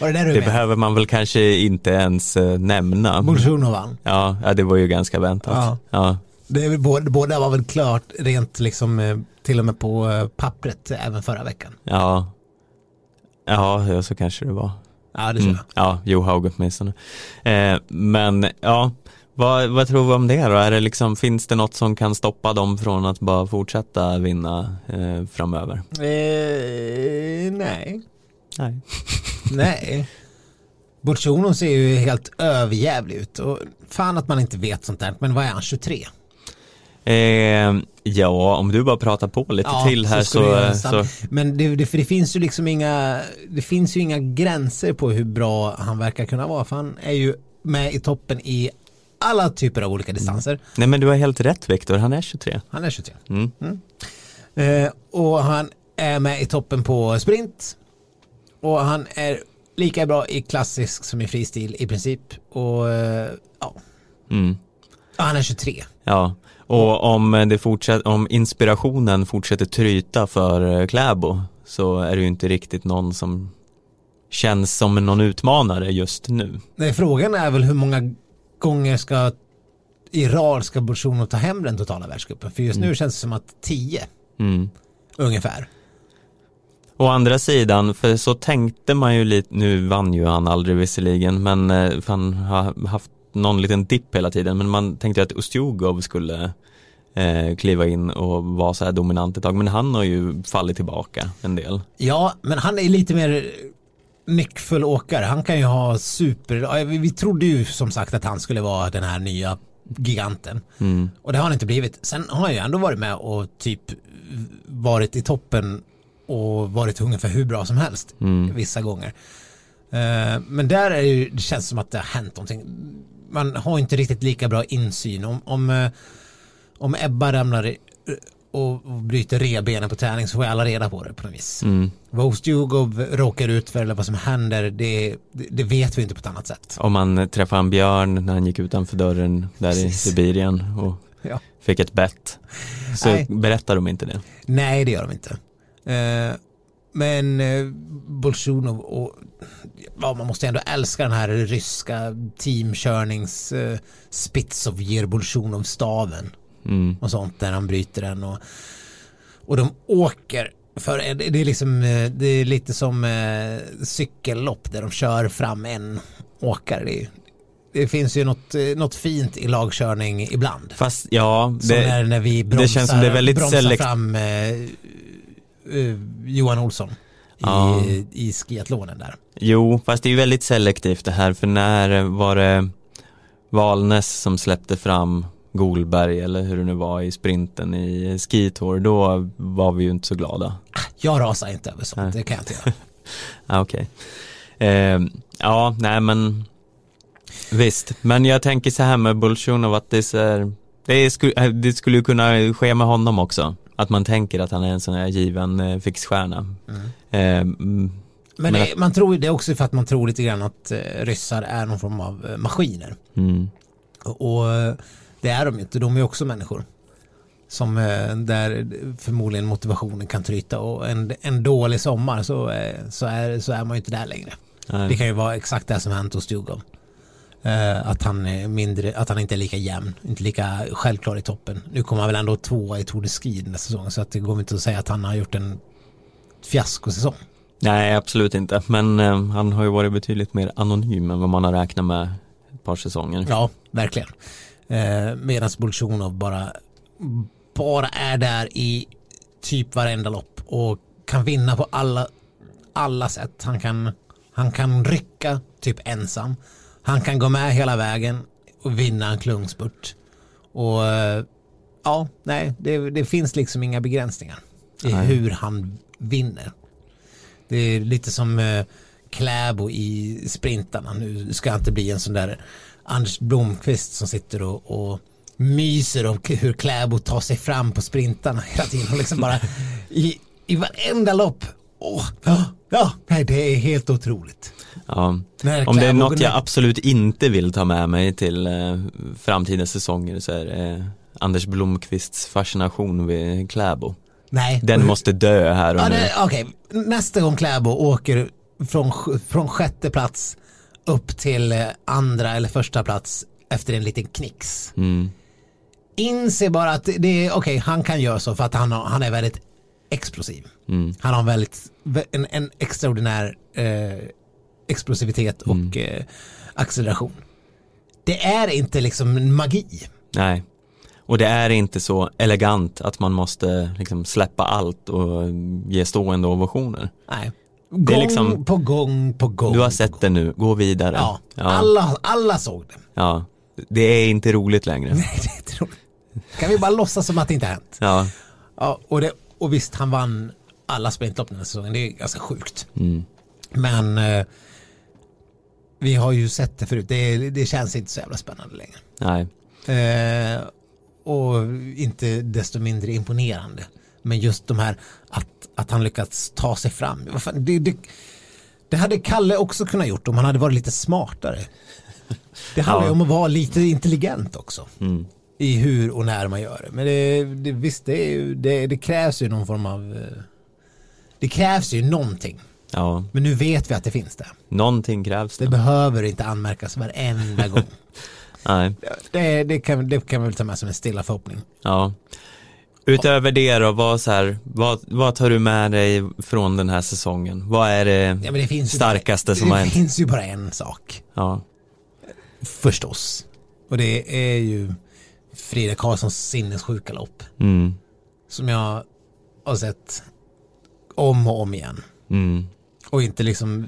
det Det behöver man väl kanske inte ens eh, nämna. Bolsjunov. Ja, ja, det var ju ganska väntat. Ja. Ja. Det båda, båda var väl klart rent liksom eh, till och med på eh, pappret även förra veckan. Ja, ja, ja så kanske det var. Ja, det tror Mm. jag. Ja, Johaug åtminstone. Eh, men ja, vad, vad tror vi om det då? Är det liksom, finns det något som kan stoppa dem från att bara fortsätta vinna eh, framöver? Eh, nej. Nej. Nej. Bolsjunov ser ju helt överjävlig ut och fan att man inte vet sånt där. Men vad är han, 23? Eh, ja, om du bara pratar på lite till här skulle jag så, så, Men det, det, för det finns ju liksom inga, det finns ju inga gränser på hur bra han verkar kunna vara. För han är ju med i toppen i alla typer av olika distanser. nej men du har helt rätt Viktor, han är 23. Han är 23. Mm. Eh, och han är med i toppen på sprint. Och han är lika bra i klassisk som i fristil i princip. Och eh, ja, Mm. Ja, han är 23. Ja, och om, det fortsätter, om inspirationen fortsätter tryta för eh, Kläbo så är det ju inte riktigt någon som känns som någon utmanare just nu. Nej, frågan är väl hur många gånger ska i rad ska Bolsjunov ta hem den totala världscupen? För just nu känns det som att 10 Mm. ungefär. Å andra sidan, för så tänkte man ju lite, nu vann ju han aldrig visserligen, men eh, han har haft någon liten dipp hela tiden, men man tänkte att Ustjugov skulle eh, kliva in och vara så här dominant ett tag. Men han har ju fallit tillbaka en del. Ja, men han är lite mer nyckfull åkare. Han kan ju ha super, vi trodde ju som sagt att han skulle vara den här nya giganten. Mm. Och det har han inte blivit. Sen har han ju ändå varit med och typ varit i toppen och varit ungefär hur bra som helst Mm. vissa gånger. Eh, men där är det, ju, det känns som att det har hänt någonting. Man har inte riktigt lika bra insyn. Om, om, eh, om Ebba ramlar i- och, bryter revbenen på träning så får alla reda på det på något vis. Mm. Vad Ustjugov råkar ut för eller vad som händer det, det, vet vi inte på ett annat sätt. Om man träffade en björn när han gick utanför dörren där i Precis. Sibirien och Ja. fick ett bett. Så Nej. berättar de inte det. Nej, det gör de inte. Eh, men eh, Bolsjunov och ja, man måste ändå älska den här ryska teamkörnings eh, Spitsovjer Bolsjunov-staven Mm. och sånt där han bryter den och, och de åker för det det är liksom eh, det är lite som eh, cykellopp där de kör fram en åkare. Det, det finns ju något, eh, något fint i lagkörning ibland. Fast ja, Som det, när, när vi bromsar, det känns som det är väldigt bromsar selekt- fram eh, eh, Johan Olsson i, Ja. i skiatlonen där. Jo, fast det är ju väldigt selektivt det här för när var det Valnes som släppte fram Golberg eller hur det nu var i sprinten i Skitour, då var vi ju inte så glada. Jag rasar inte över sånt, Nej. det kan jag inte göra. Ah, Okej. Eh, ja, nej men visst, men jag tänker så här med Bolsjunov att det, är, det, skulle, eh, det skulle ju kunna ske med honom också. Att man tänker att han är en sån här given eh, fixstjärna. Eh, mm, Men, Men det, man tror det är också för att man tror lite grann att eh, ryssar är någon form av eh, maskiner. mm, Och, det är de ju inte, de är också människor. Som där förmodligen motivationen kan tryta och en, en dålig sommar så, så, är, så är man ju inte där längre. nej. Det kan ju vara exakt det som hänt hos Djurgården. Eh, att han är mindre, att han inte är lika jämn, inte lika självklar i toppen. Nu kommer han väl ändå tvåa i Tour de Ski den här säsongen så att det går inte att säga att han har gjort en fiaskosäsong. Nej, absolut inte. Men eh, han har ju varit betydligt mer anonym än vad man har räknat med ett par säsonger. Ja, verkligen. Eh, Medan Bolsjunov bara, bara är där i typ varenda lopp och kan vinna på alla, alla sätt. Han kan, han kan rycka typ ensam. Han kan gå med hela vägen och vinna en klungspurt. Och eh, ja, nej, det, det finns liksom inga begränsningar i Nej. hur han vinner. Det är lite som eh, Kläbo i sprintarna. Nu ska inte bli en sån där Anders Blomqvist som sitter och, och myser om hur Kläbo tar sig fram på sprintarna hela tiden. Och liksom bara i, i varenda lopp. Åh, ja, ja, nej, det är helt otroligt. Ja. Om det är något jag absolut inte vill ta med mig till eh, framtida säsonger så är det eh, Anders Blomqvists fascination vid Kläbo. Nej. Den måste dö här och Ja, nu. okej. Nästa gång Kläbo åker från, från sjätte plats upp till eh, andra eller första plats efter en liten knix. Mm. Inse bara att det är okej, han kan göra så för att han, har, han är väldigt explosiv. Mm. Han har väldigt, en, en extraordinär eh, explosivitet och eh, acceleration. Det är inte liksom magi. Nej. Och det är inte så elegant att man måste liksom släppa allt och ge stående ovationer. Nej. är Gång liksom- på gång på gång. Du har sett det nu, gå vidare. Ja, ja. Alla, alla såg det. ja. Det är inte roligt längre. Nej, det är inte roligt. Kan vi bara låtsas som att det inte har hänt? Ja. Ja, och, det, och visst, han vann alla sprintlopp den här säsongen. Det är ganska sjukt. Mm. Men eh, vi har ju sett det förut. Det, det känns inte så jävla spännande längre. Nej. Eh, och inte desto mindre imponerande. Men just de här att, att han lyckats ta sig fram. Det, det, det hade Kalle också kunnat gjort om han hade varit lite smartare. Det handlar ju Ja. om att vara lite intelligent också. Mm. I hur och när man gör det. Men det, det, visst, det, det, det krävs ju någon form av... eh, Det krävs ju någonting. Ja, Men nu vet vi att det finns det. någonting krävs Det det. behöver inte anmärkas varenda gång. Nej. Det, det, kan, det kan vi väl ta med som en stilla förhoppning. Ja. Utöver det då, vad, så här, vad, vad tar du med dig från den här säsongen? Vad är det, Ja, det starkaste bara, som har Det hänt? finns ju bara en sak. Ja. Förstås. Och det är ju Frida Karlssons sinnessjuka lopp. Mm. Som jag har sett om och om igen. Mm. Och inte liksom,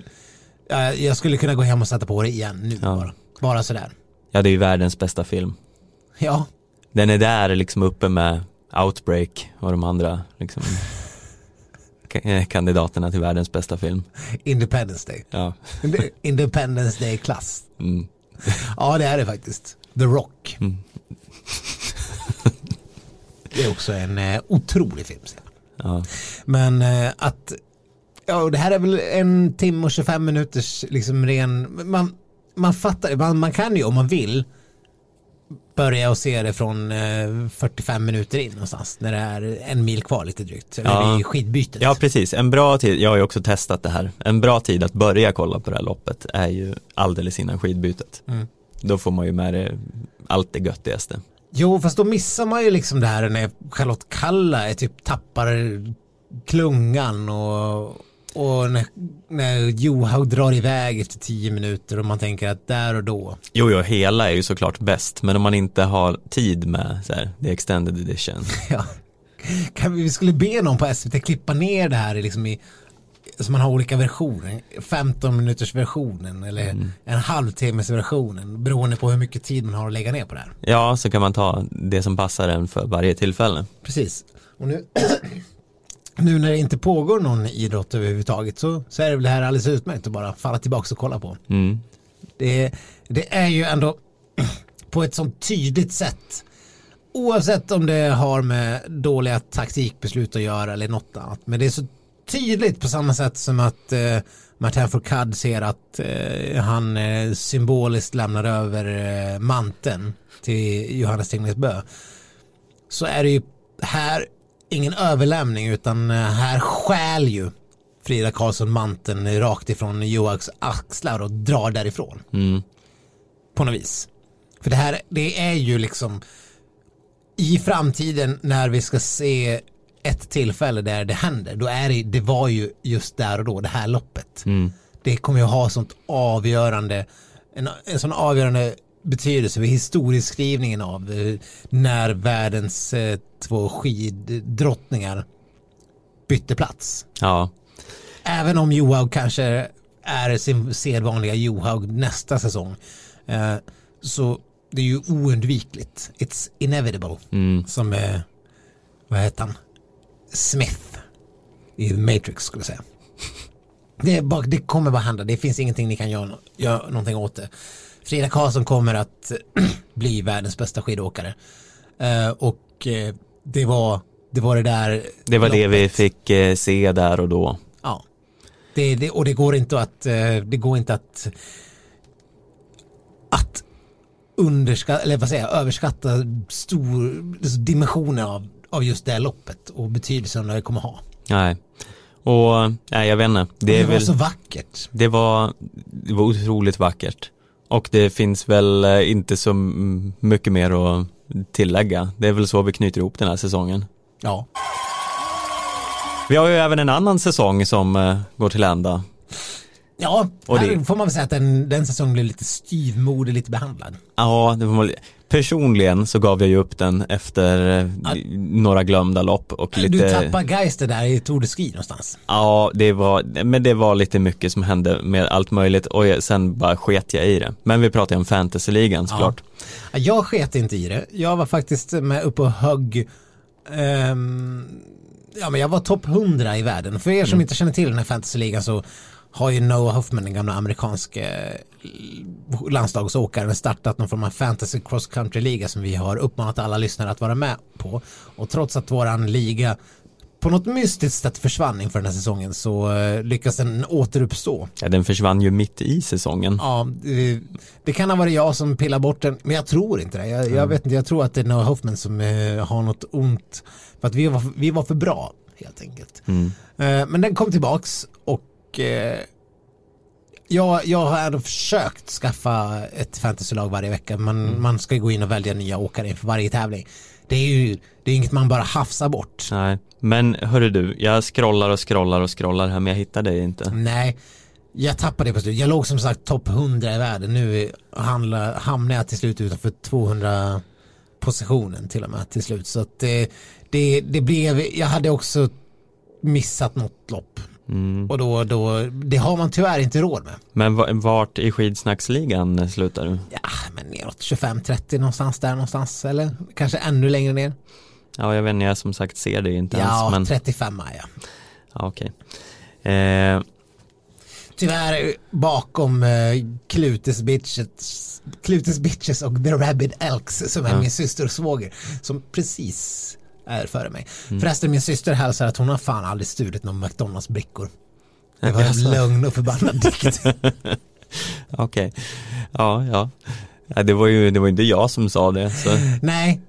jag, jag skulle kunna gå hem och sätta på det igen nu Ja. bara. Bara sådär. Ja, det är ju världens bästa film. Ja, Den är där liksom uppe med Outbreak och de andra liksom eh, kandidaterna till världens bästa film. Independence Day. Ja. Independence Day-klass. Mm. Ja, det är det faktiskt. The Rock. Mm. Det är också en eh, otrolig film. Ja. Men eh, att, ja och det här är väl en timme och 25 minuters liksom ren, man, man fattar, man, man kan ju om man vill börja och se det från eh, 45 minuter in någonstans när det är en mil kvar lite drygt. Eller Ja. vid skidbytet. ja, precis. En bra tid, jag har ju också testat det här. En bra tid att börja kolla på det här loppet är ju alldeles innan skidbytet. Mm. Då får man ju med det allt det göttigaste. Jo, fast då missar man ju liksom det här när Charlotte Kalla är typ tappar klungan och, och när, när Johaug drar iväg efter tio minuter och man tänker att där och då. Jo, jo, hela är ju såklart bäst, men om man inte har tid med så här, the extended edition. Ja. Kan vi, vi skulle be någon på SVT klippa ner det här i liksom i så man har olika versioner, 15 minuters versionen eller en halvtimmes versionen beroende på hur mycket tid man har att lägga ner på det här. Ja, så kan man ta det som passar en för varje tillfälle. Precis. Och nu, nu när det inte pågår någon idrott överhuvudtaget så, så är det väl det här alldeles utmärkt att bara falla tillbaka och kolla på. Mm. Det, det är ju ändå på ett sånt tydligt sätt oavsett om det har med dåliga taktikbeslut att göra eller något annat. Men det är så tydligt på samma sätt som att eh, Martin Fourcade ser att eh, han eh, symboliskt lämnar över eh, manteln till Johannes Tingnes Bö. Så är det ju här ingen överlämning utan eh, här skäl ju Frida Karlsson manteln rakt ifrån Johags axlar och drar därifrån Mm. på något vis. För det här, det är ju liksom i framtiden när vi ska se ett tillfälle där det händer, då är det, det var ju just där och då, det här loppet. Mm. Det kommer ju ha sånt avgörande, en, en sån avgörande betydelse för historieskrivningen av eh, när världens eh, två skiddrottningar bytte plats. Ja, Även om Johaug kanske är sin sedvanliga Johaug nästa säsong. Eh, så det är ju oundvikligt. It's inevitable. mm. Som, vad heter han? Smith i Matrix skulle jag säga. Det, bara, det kommer bara hända. Det finns ingenting ni kan göra, göra någonting åt det. Frida Karlsson kommer att bli världens bästa skidåkare. Eh, och eh, det var det var det där det var det vi loppet. fick eh, se där och då. Ja. Det, det, och det går inte att, det går inte att, att underskatta, eller vad säger jag, överskatta stor alltså dimensioner av, av just det här loppet och betydelsen det kommer ha. Nej, och nej, jag vet inte. Det, Det, var väl, så vackert. det, var, det var otroligt vackert. Och det finns väl eh, inte så mycket mer att tillägga. Det är väl så vi knyter ihop den här säsongen. Ja. Vi har ju även en annan säsong som eh, går till ända. Ja, Och det- får man väl säga att den, den säsongen blev lite styvmoderligt behandlad. Ja, det får man, personligen så gav jag ju upp den efter eh, några glömda lopp och lite Du tappar Geister där i Tour de Ski någonstans. Ja, det var, men det var lite mycket som hände med allt möjligt och jag, sen bara sket jag i det. Men vi pratar ju om fantasyligan såklart. Ja, Jag sket inte i det. Jag var faktiskt med uppe och högg. ehm, ja, men jag var topp 100 i världen. För er som inte känner till den här fantasyligan så har ju Noah Hoffman, den gamla amerikanska eh, landslagsåkaren, startat någon form av fantasy cross country-liga som vi har uppmanat alla lyssnare att vara med på. Och trots att våran liga på något mystiskt sätt försvann inför den här säsongen så eh, lyckas den återuppstå. Ja, den försvann ju mitt i säsongen. Ja, det, det kan ha varit jag som pillar bort den, men jag tror inte det. Jag, jag vet inte, jag tror att det är Noah Hoffman som eh, har något ont. För att vi var, vi var för bra, helt enkelt. Mm. Men den kom tillbaks och eh, jag, jag har ändå försökt skaffa ett fantasylag varje vecka. Man, man ska ju gå in och välja nya åkare inför varje tävling. Det är ju det är inget man bara hafsar bort. Nej, men hörru du, jag scrollar och scrollar och scrollar här men jag hittar dig inte. Nej, jag tappade det på slutet. Jag låg som sagt topp 100 i världen. Nu handlar, hamnar jag till slut utanför 200 positionen till och med till slut. Så att det, det, det blev, jag hade också missat något lopp. Mm. Och då, då, det har man tyvärr inte råd med. Men va- vart i skidsnacksligan slutar du? Ja, men neråt 25-30 någonstans där någonstans. Eller kanske ännu längre ner. Ja, jag vet inte, jag som sagt ser det inte Ja, ens. Men, 35 ja. ja, okej. Eh, Tyvärr bakom uh, Clutes Bitches, Clutes Bitches och The Rabid Elks som är Ja. min syster och svåger som precis är före mig. Mm. Förresten min syster hälsar att hon har fan aldrig stulit någon McDonalds brickor. Det var en lögn och förbannad dikt. Okej, ja, ja. ja det, var ju, det var inte jag som sa det. Så, Nej,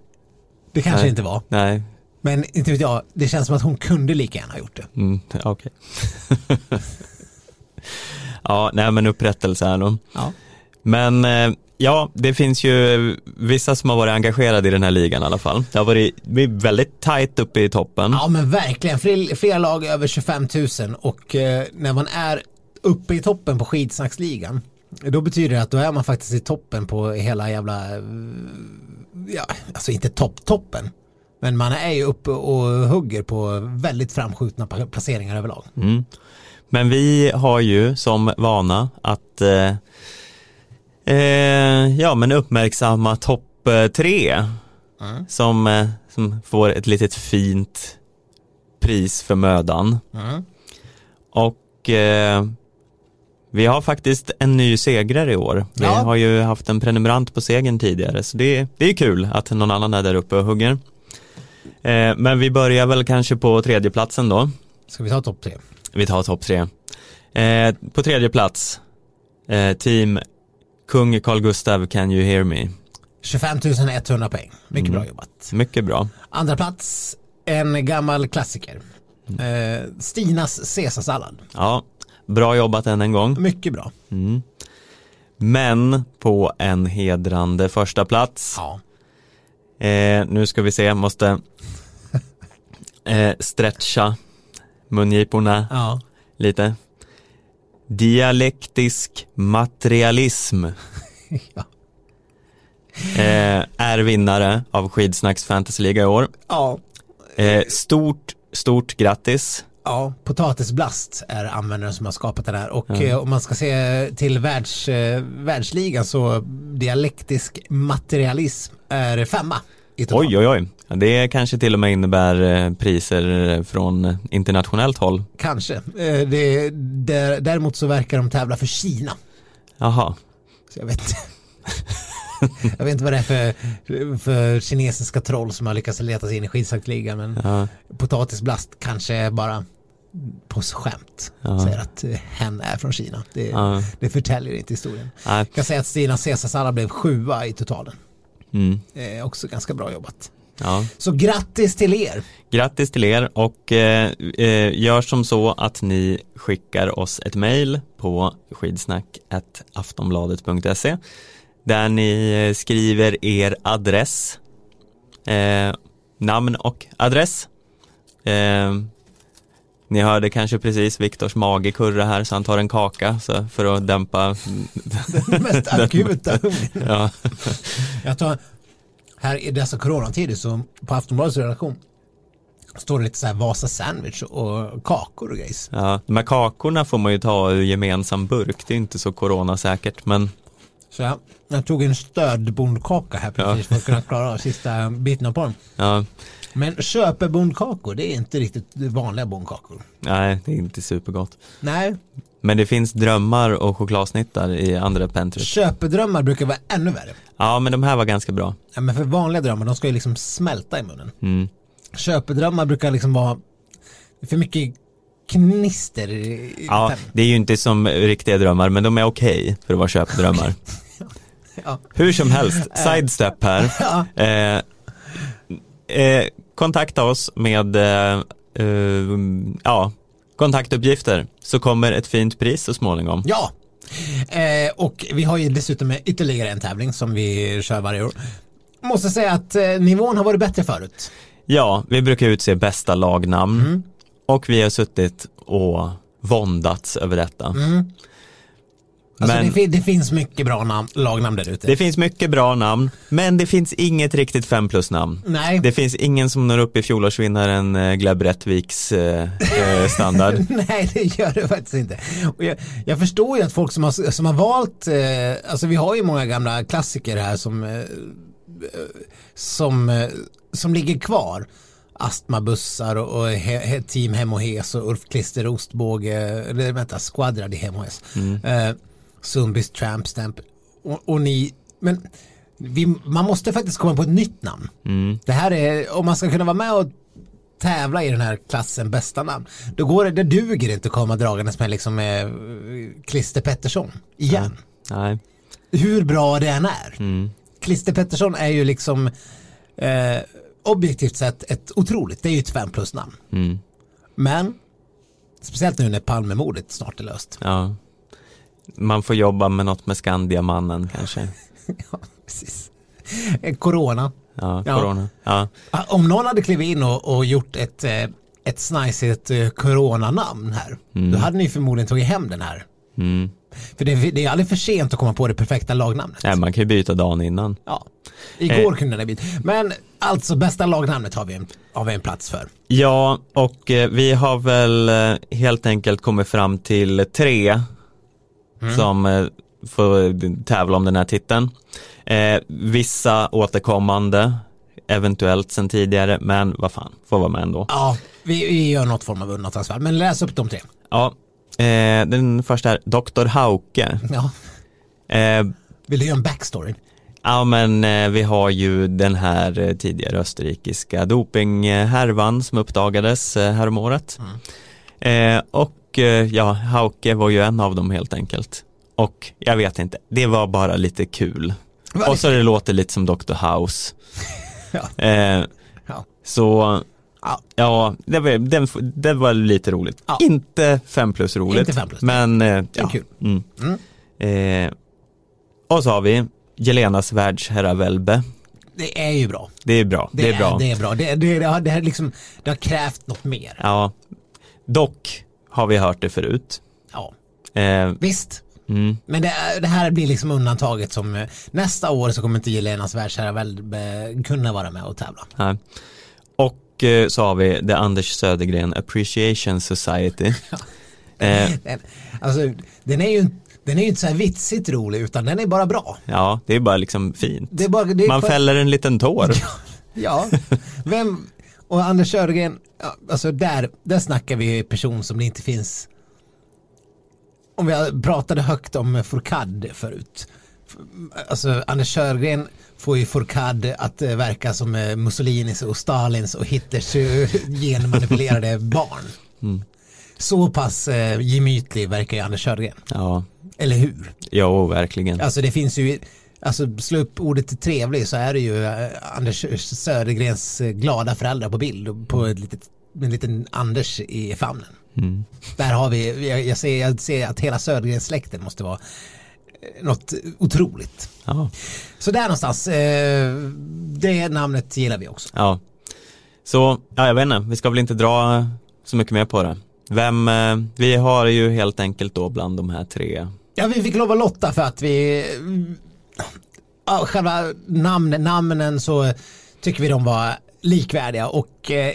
det kanske Nej. inte var. nej, Men inte vet jag, det känns som att hon kunde lika gärna ha gjort det. mm, okej. ja, nej men upprättelse här då. Ja. Men eh, ja, det finns ju vissa som har varit engagerade i den här ligan i alla fall. Det har varit väldigt tajt uppe i toppen. Ja men verkligen, Fler- lag över 25 000 och eh, när man är uppe i toppen på skidsnacksligan då betyder det att då är man faktiskt i toppen på hela jävla, eh, ja alltså inte topp-toppen men man är ju uppe och hugger på väldigt framskjutna placeringar överlag. Mm. Men vi har ju som vana att eh, eh, ja, men uppmärksamma topp eh, tre Mm. som, eh, som får ett litet fint pris för mödan. Mm. Och eh, vi har faktiskt en ny segrare i år. Vi Ja. har ju haft en prenumerant på segern tidigare så det, det är kul att någon annan är där uppe och hugger. Men vi börjar väl kanske på tredje platsen då. Ska vi ta topp tre? Vi tar topp tre. På tredje plats, team Kung Carl Gustav Can You Hear Me. 25 100 poäng, mycket Mm. bra jobbat. Mycket bra. Andra plats, en gammal klassiker. Eh, Stinas caesarsallad, Ja, bra jobbat än en gång. mycket bra. Mm. Men på en hedrande första plats. Ja. Eh, nu ska vi se, måste eh, stretcha mungiporna Ja. lite. Dialektisk materialism Ja. eh, är vinnare av Skidsnacks fantasyliga i år. Ja. Eh, stort, stort grattis. Ja, Potatisblast är användaren som har skapat det här och eh, om man ska se till världs, eh, världsligan så dialektisk materialism är femma. Oj, oj, oj. Det kanske till och med innebär eh, priser från internationellt håll. Kanske. Eh, det, där, däremot så verkar de tävla för Kina. Jaha, Så jag vet inte. jag vet inte vad det är för, för kinesiska troll som har lyckats leta sig in i skidsnacksligan men ja, Potatisblast kanske bara på skämt Ja. säger att eh, hen är från Kina. Det, ja. det förtäljer inte historien. Jag kan säga att Stina caesarsallad blev sjua i totalen. Mm, Eh, också ganska bra jobbat. ja. Så grattis till er. Grattis till er och eh, eh, gör som så att ni skickar oss ett mejl på skidsnack.aftonbladet.se där ni eh, skriver er adress, eh, namn och adress. Eh, ni hörde kanske precis Viktors mage kurra här så han tar en kaka så för att dämpa Den mest akuta hungern. ja, Jag tar, här i dessa coronatider så på Aftonbladets redaktion står det lite så här Vasa sandwich och kakor och grejs. ja, de här kakorna får man ju ta ur gemensam burk, det är inte så coronasäkert men Så jag, jag tog en stödbondkaka här precis för att kunna klara av sista bitarna på den. ja, Men köpebondkakor, det är inte riktigt vanliga bondkakor. nej det är inte supergott. Nej, Men det finns drömmar och chokladsnittar i andra pentryt. köpedrömmar brukar vara ännu värre. Ja, men de här var ganska bra. Ja, men för vanliga drömmar, de ska ju liksom smälta i munnen. Mm. Köpedrömmar brukar liksom vara för mycket knister. Ja, det är ju inte som riktiga drömmar, men de är okej för att vara köpdrömmar. Ja. Hur som helst, sidestep här. Ja. Eh, eh, kontakta oss med eh, eh, ja, kontaktuppgifter så kommer ett fint pris så småningom. Ja, eh, och vi har ju dessutom ytterligare en tävling som vi kör varje år. Måste säga att eh, nivån har varit bättre förut. Ja, vi brukar utse bästa lagnamn och vi har suttit och våndats över detta. Alltså Men- det, fin- det finns mycket bra namn, lagnamn där ute. Det finns mycket bra namn, men det finns inget riktigt 5 plus namn. Nej. Det finns ingen som når upp i fjolårsvinnaren eh, Gleb Rättviks eh, eh, standard. Nej, det gör det faktiskt inte. Och jag, jag förstår ju att folk som har, som har valt, eh, alltså vi har ju många gamla klassiker här som, eh, som, eh, som ligger kvar. Astmabussar och, och he, he, Team Hem och Hes och Ulf Klister Ostbåge, eller vänta, Squadra di Hem och Hes. Eh, Sundbys Tramp Stamp. Och, och ni, men vi, man måste faktiskt komma på ett nytt namn. Det här är, om man ska kunna vara med och tävla i den här klassen bästa namn. Då går det, det duger inte att komma dragandes med liksom eh, Christer Pettersson igen. Nej. Hur bra det än är. Christer Pettersson är ju liksom eh, objektivt sett ett otroligt, det är ju ett 5 plus namn. Mm. Men speciellt nu när Palmemordet snart är löst. Ja. Man får jobba med något med Skandiamannen kanske. ja, precis. Eh, Corona. Ja, Ja. corona. Ja. Ah, Om någon hade klivit in och, och gjort ett, eh, ett snajsigt eh, coronanamn här, då hade ni förmodligen tagit hem den här. Mm. För det, det är aldrig för sent att komma på det perfekta lagnamnet. Nej, man kan ju byta dagen innan. Ja. Igår kunde det bli. Men alltså bästa lagnamnet har vi en, har vi en plats för. Ja, och eh, vi har väl eh, helt enkelt kommit fram till tre som eh, får tävla om den här titeln. Eh, vissa återkommande, eventuellt sen tidigare, men vad fan, får vara med ändå. Ja, vi, vi gör något form av undantagsfall. Men läs upp de tre. Ja, eh, den första är Dr. Hauke. Ja. Eh, Vill du göra en backstory? Ja men eh, vi har ju den här eh, tidigare österrikiska dopinghärvan som uppdagades eh, häromåret. Eh, och eh, ja, Hauke var ju en av dem helt enkelt. Och jag vet inte, det var bara lite kul. Var Och så det låter lite som Dr. House. Ja. Eh, Ja. så Ja. det var, den, det var lite roligt. Ja. Inte fem plus roligt. Inte fem plus. Men eh, ja. kul. Mm. Eh, och så har vi Jelenas världsherravälde. Det är ju bra. Det är bra. Det, är bra. Det är bra. Det, det, det, har, det, har liksom, det har krävt något mer. Ja. Dock har vi hört det förut. Ja. Eh, Visst. mm, Men det, det här blir liksom undantaget som eh, nästa år så kommer inte Jelenas världsherravälde kunna vara med och tävla. nej. Och eh, så har vi The Anders Södergren Appreciation Society. Eh, Den, alltså, den är ju den är ju inte så här vitsigt rolig utan den är bara bra. ja, det är bara liksom fint. Bara, Man bara- fäller en liten tår. Ja, vem och Anders Södergren, ja, alltså där, där snackar vi person som det inte finns. Om vi pratade högt om Fourcade förut. Alltså Anders Södergren får ju Fourcade att eh, verka som eh, Mussolinis och Stalins och Hitlers eh, genmanipulerade barn. Så pass eh, gemytlig verkar ju Anders Södergren. Ja, Eller hur? jo, verkligen. Alltså det finns ju, alltså slå upp ordet trevlig så är det ju eh, Anders Södergrens eh, glada föräldrar på bild på ett litet, en liten Anders i famnen. Där har vi, jag, jag, ser, jag ser att hela Södergrens släkten måste vara eh, något otroligt. Ja. Så där någonstans, eh, det namnet gillar vi också. Ja. Så, ja jag vet inte, vi ska väl inte dra så mycket mer på det. Vem, eh, vi har ju helt enkelt då bland de här tre. Ja, vi fick lov att lotta för att vi, själva namn, namnen så tycker vi de var likvärdiga och eh,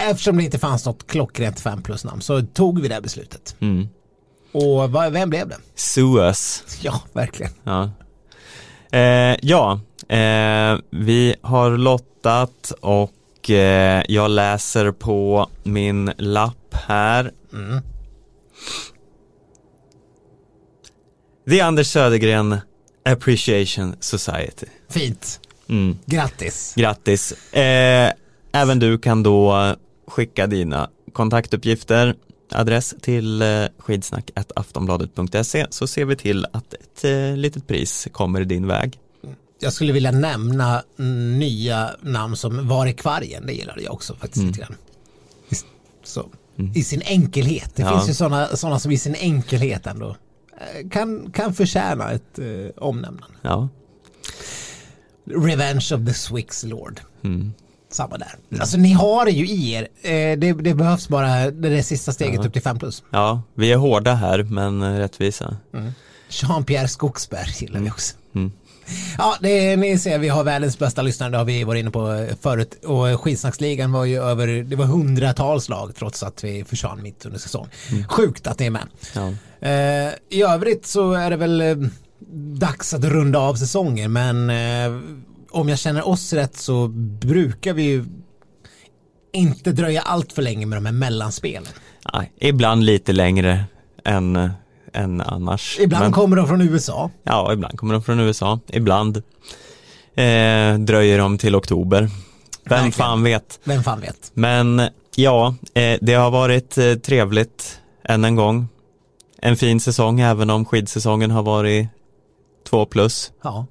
eftersom det inte fanns något klockrent 5 plus namn så tog vi det här beslutet. Mm. Och vad, vem blev det? Suez. Ja, verkligen. Ja, eh, ja eh, vi har lottat och eh, jag läser på min lapp här. Mm. The Anders Södergren Appreciation Society. Fint. Mm. Grattis. Grattis. Eh, även du kan då skicka dina kontaktuppgifter, adress till eh, skidsnack.aftonbladet.se så ser vi till att ett eh, litet pris kommer din väg. Jag skulle vilja nämna mm, nya namn som Var är kvargen? Det gillade jag också faktiskt lite grann. I, så, I sin enkelhet. Det Ja. finns ju sådana såna som i sin enkelhet ändå kan, kan förtjäna ett eh, omnämnande. Ja. Revenge of the Swix Lord. Mm. Samma där. Alltså ni har det ju i er. Eh, det, det behövs bara det där sista steget upp till 5 plus. ja, vi är hårda här men eh, rättvisa. Jean-Pierre Skogsberg gillar vi också. Mm. Ja, det ni ser, vi har världens bästa lyssnare, det har vi varit inne på förut. Och skitsnacksligan var ju över, det var hundratals lag trots att vi försvann mitt under säsong. Sjukt att ni är med. Ja. Eh, I övrigt så är det väl eh, dags att runda av säsongen, men eh, om jag känner oss rätt så brukar vi ju inte dröja allt för länge med de här mellanspelen. Nej, ibland lite längre än, än annars. Ibland Men- kommer de från USA. Ja, ibland kommer de från USA. Ibland eh, dröjer de till oktober. Vem Verkligen. fan vet. Vem fan vet? Men ja, eh, det har varit eh, trevligt än en gång. En fin säsong även om skidsäsongen har varit två plus Ja.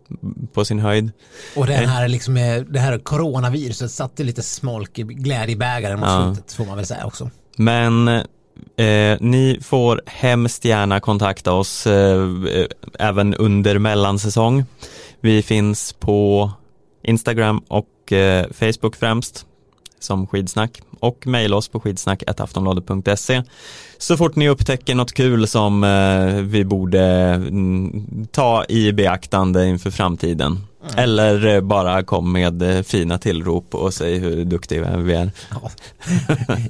på sin höjd. Och den Eh. här, liksom, det här coronaviruset satte lite smolk i glädjebägaren mot Ja. slutet får man väl säga också. Men eh, ni får hemskt gärna kontakta oss eh, eh, även under mellansäsong. Vi finns på Instagram och eh, Facebook främst som skidsnack och mejla oss på skidsnack.aftonbladet.se så fort ni upptäcker något kul som eh, vi borde mm, ta i beaktande inför framtiden. Eller eh, bara kom med eh, fina tillrop och säg hur duktiga vi är. Ja.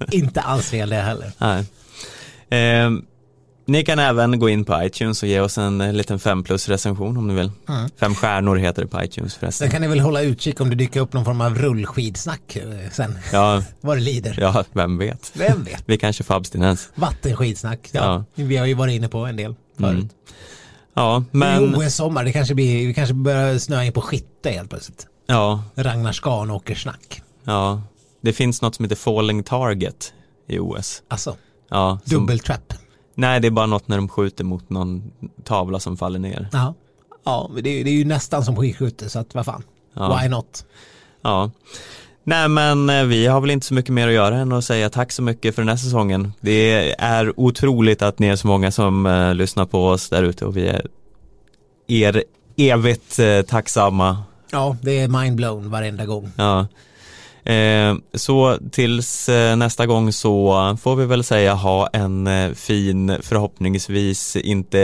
Inte alls fel det heller. Nej. Eh, ni kan även gå in på iTunes och ge oss en eh, liten 5 plus recension om ni vill. Mm. Fem stjärnor heter det på iTunes förresten. Sen kan ni väl hålla utkik om det dyker upp någon form av rullskidsnack eh, sen. Ja, Vad det lider. ja, vem vet. Vem vet? Vi kanske får abstinens. Vattenskidsnack. Ja. Vi har ju varit inne på en del förut. Mm. Ja, Men... men OS-sommar, det kanske blir, vi kanske börjar snöa in på skytte helt plötsligt. ja, Ragnar Skanåker-snack. ja, det finns något som heter falling target i OS. Alltså, Ja, som, dubbeltrap. Nej, det är bara något när de skjuter mot någon tavla som faller ner. Ja. Ja, det, är- det är ju nästan som skidskytte så att vad fan. Ja. Why not? Ja. Nej men eh, vi har väl inte så mycket mer att göra än att säga tack så mycket för den här säsongen. Det är otroligt att ni är så många som eh, lyssnar på oss där ute och vi är er evigt eh, tacksamma. Ja, det är mindblown varenda gång. Ja. Eh, så tills eh, nästa gång så får vi väl säga ha en eh, fin, förhoppningsvis inte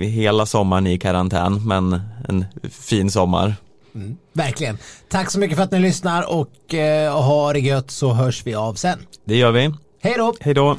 hela sommaren i karantän, men en fin sommar. Mm. Verkligen. Tack så mycket för att ni lyssnar och eh, ha det gött så hörs vi av sen. Det gör vi. Hej då! Hej då!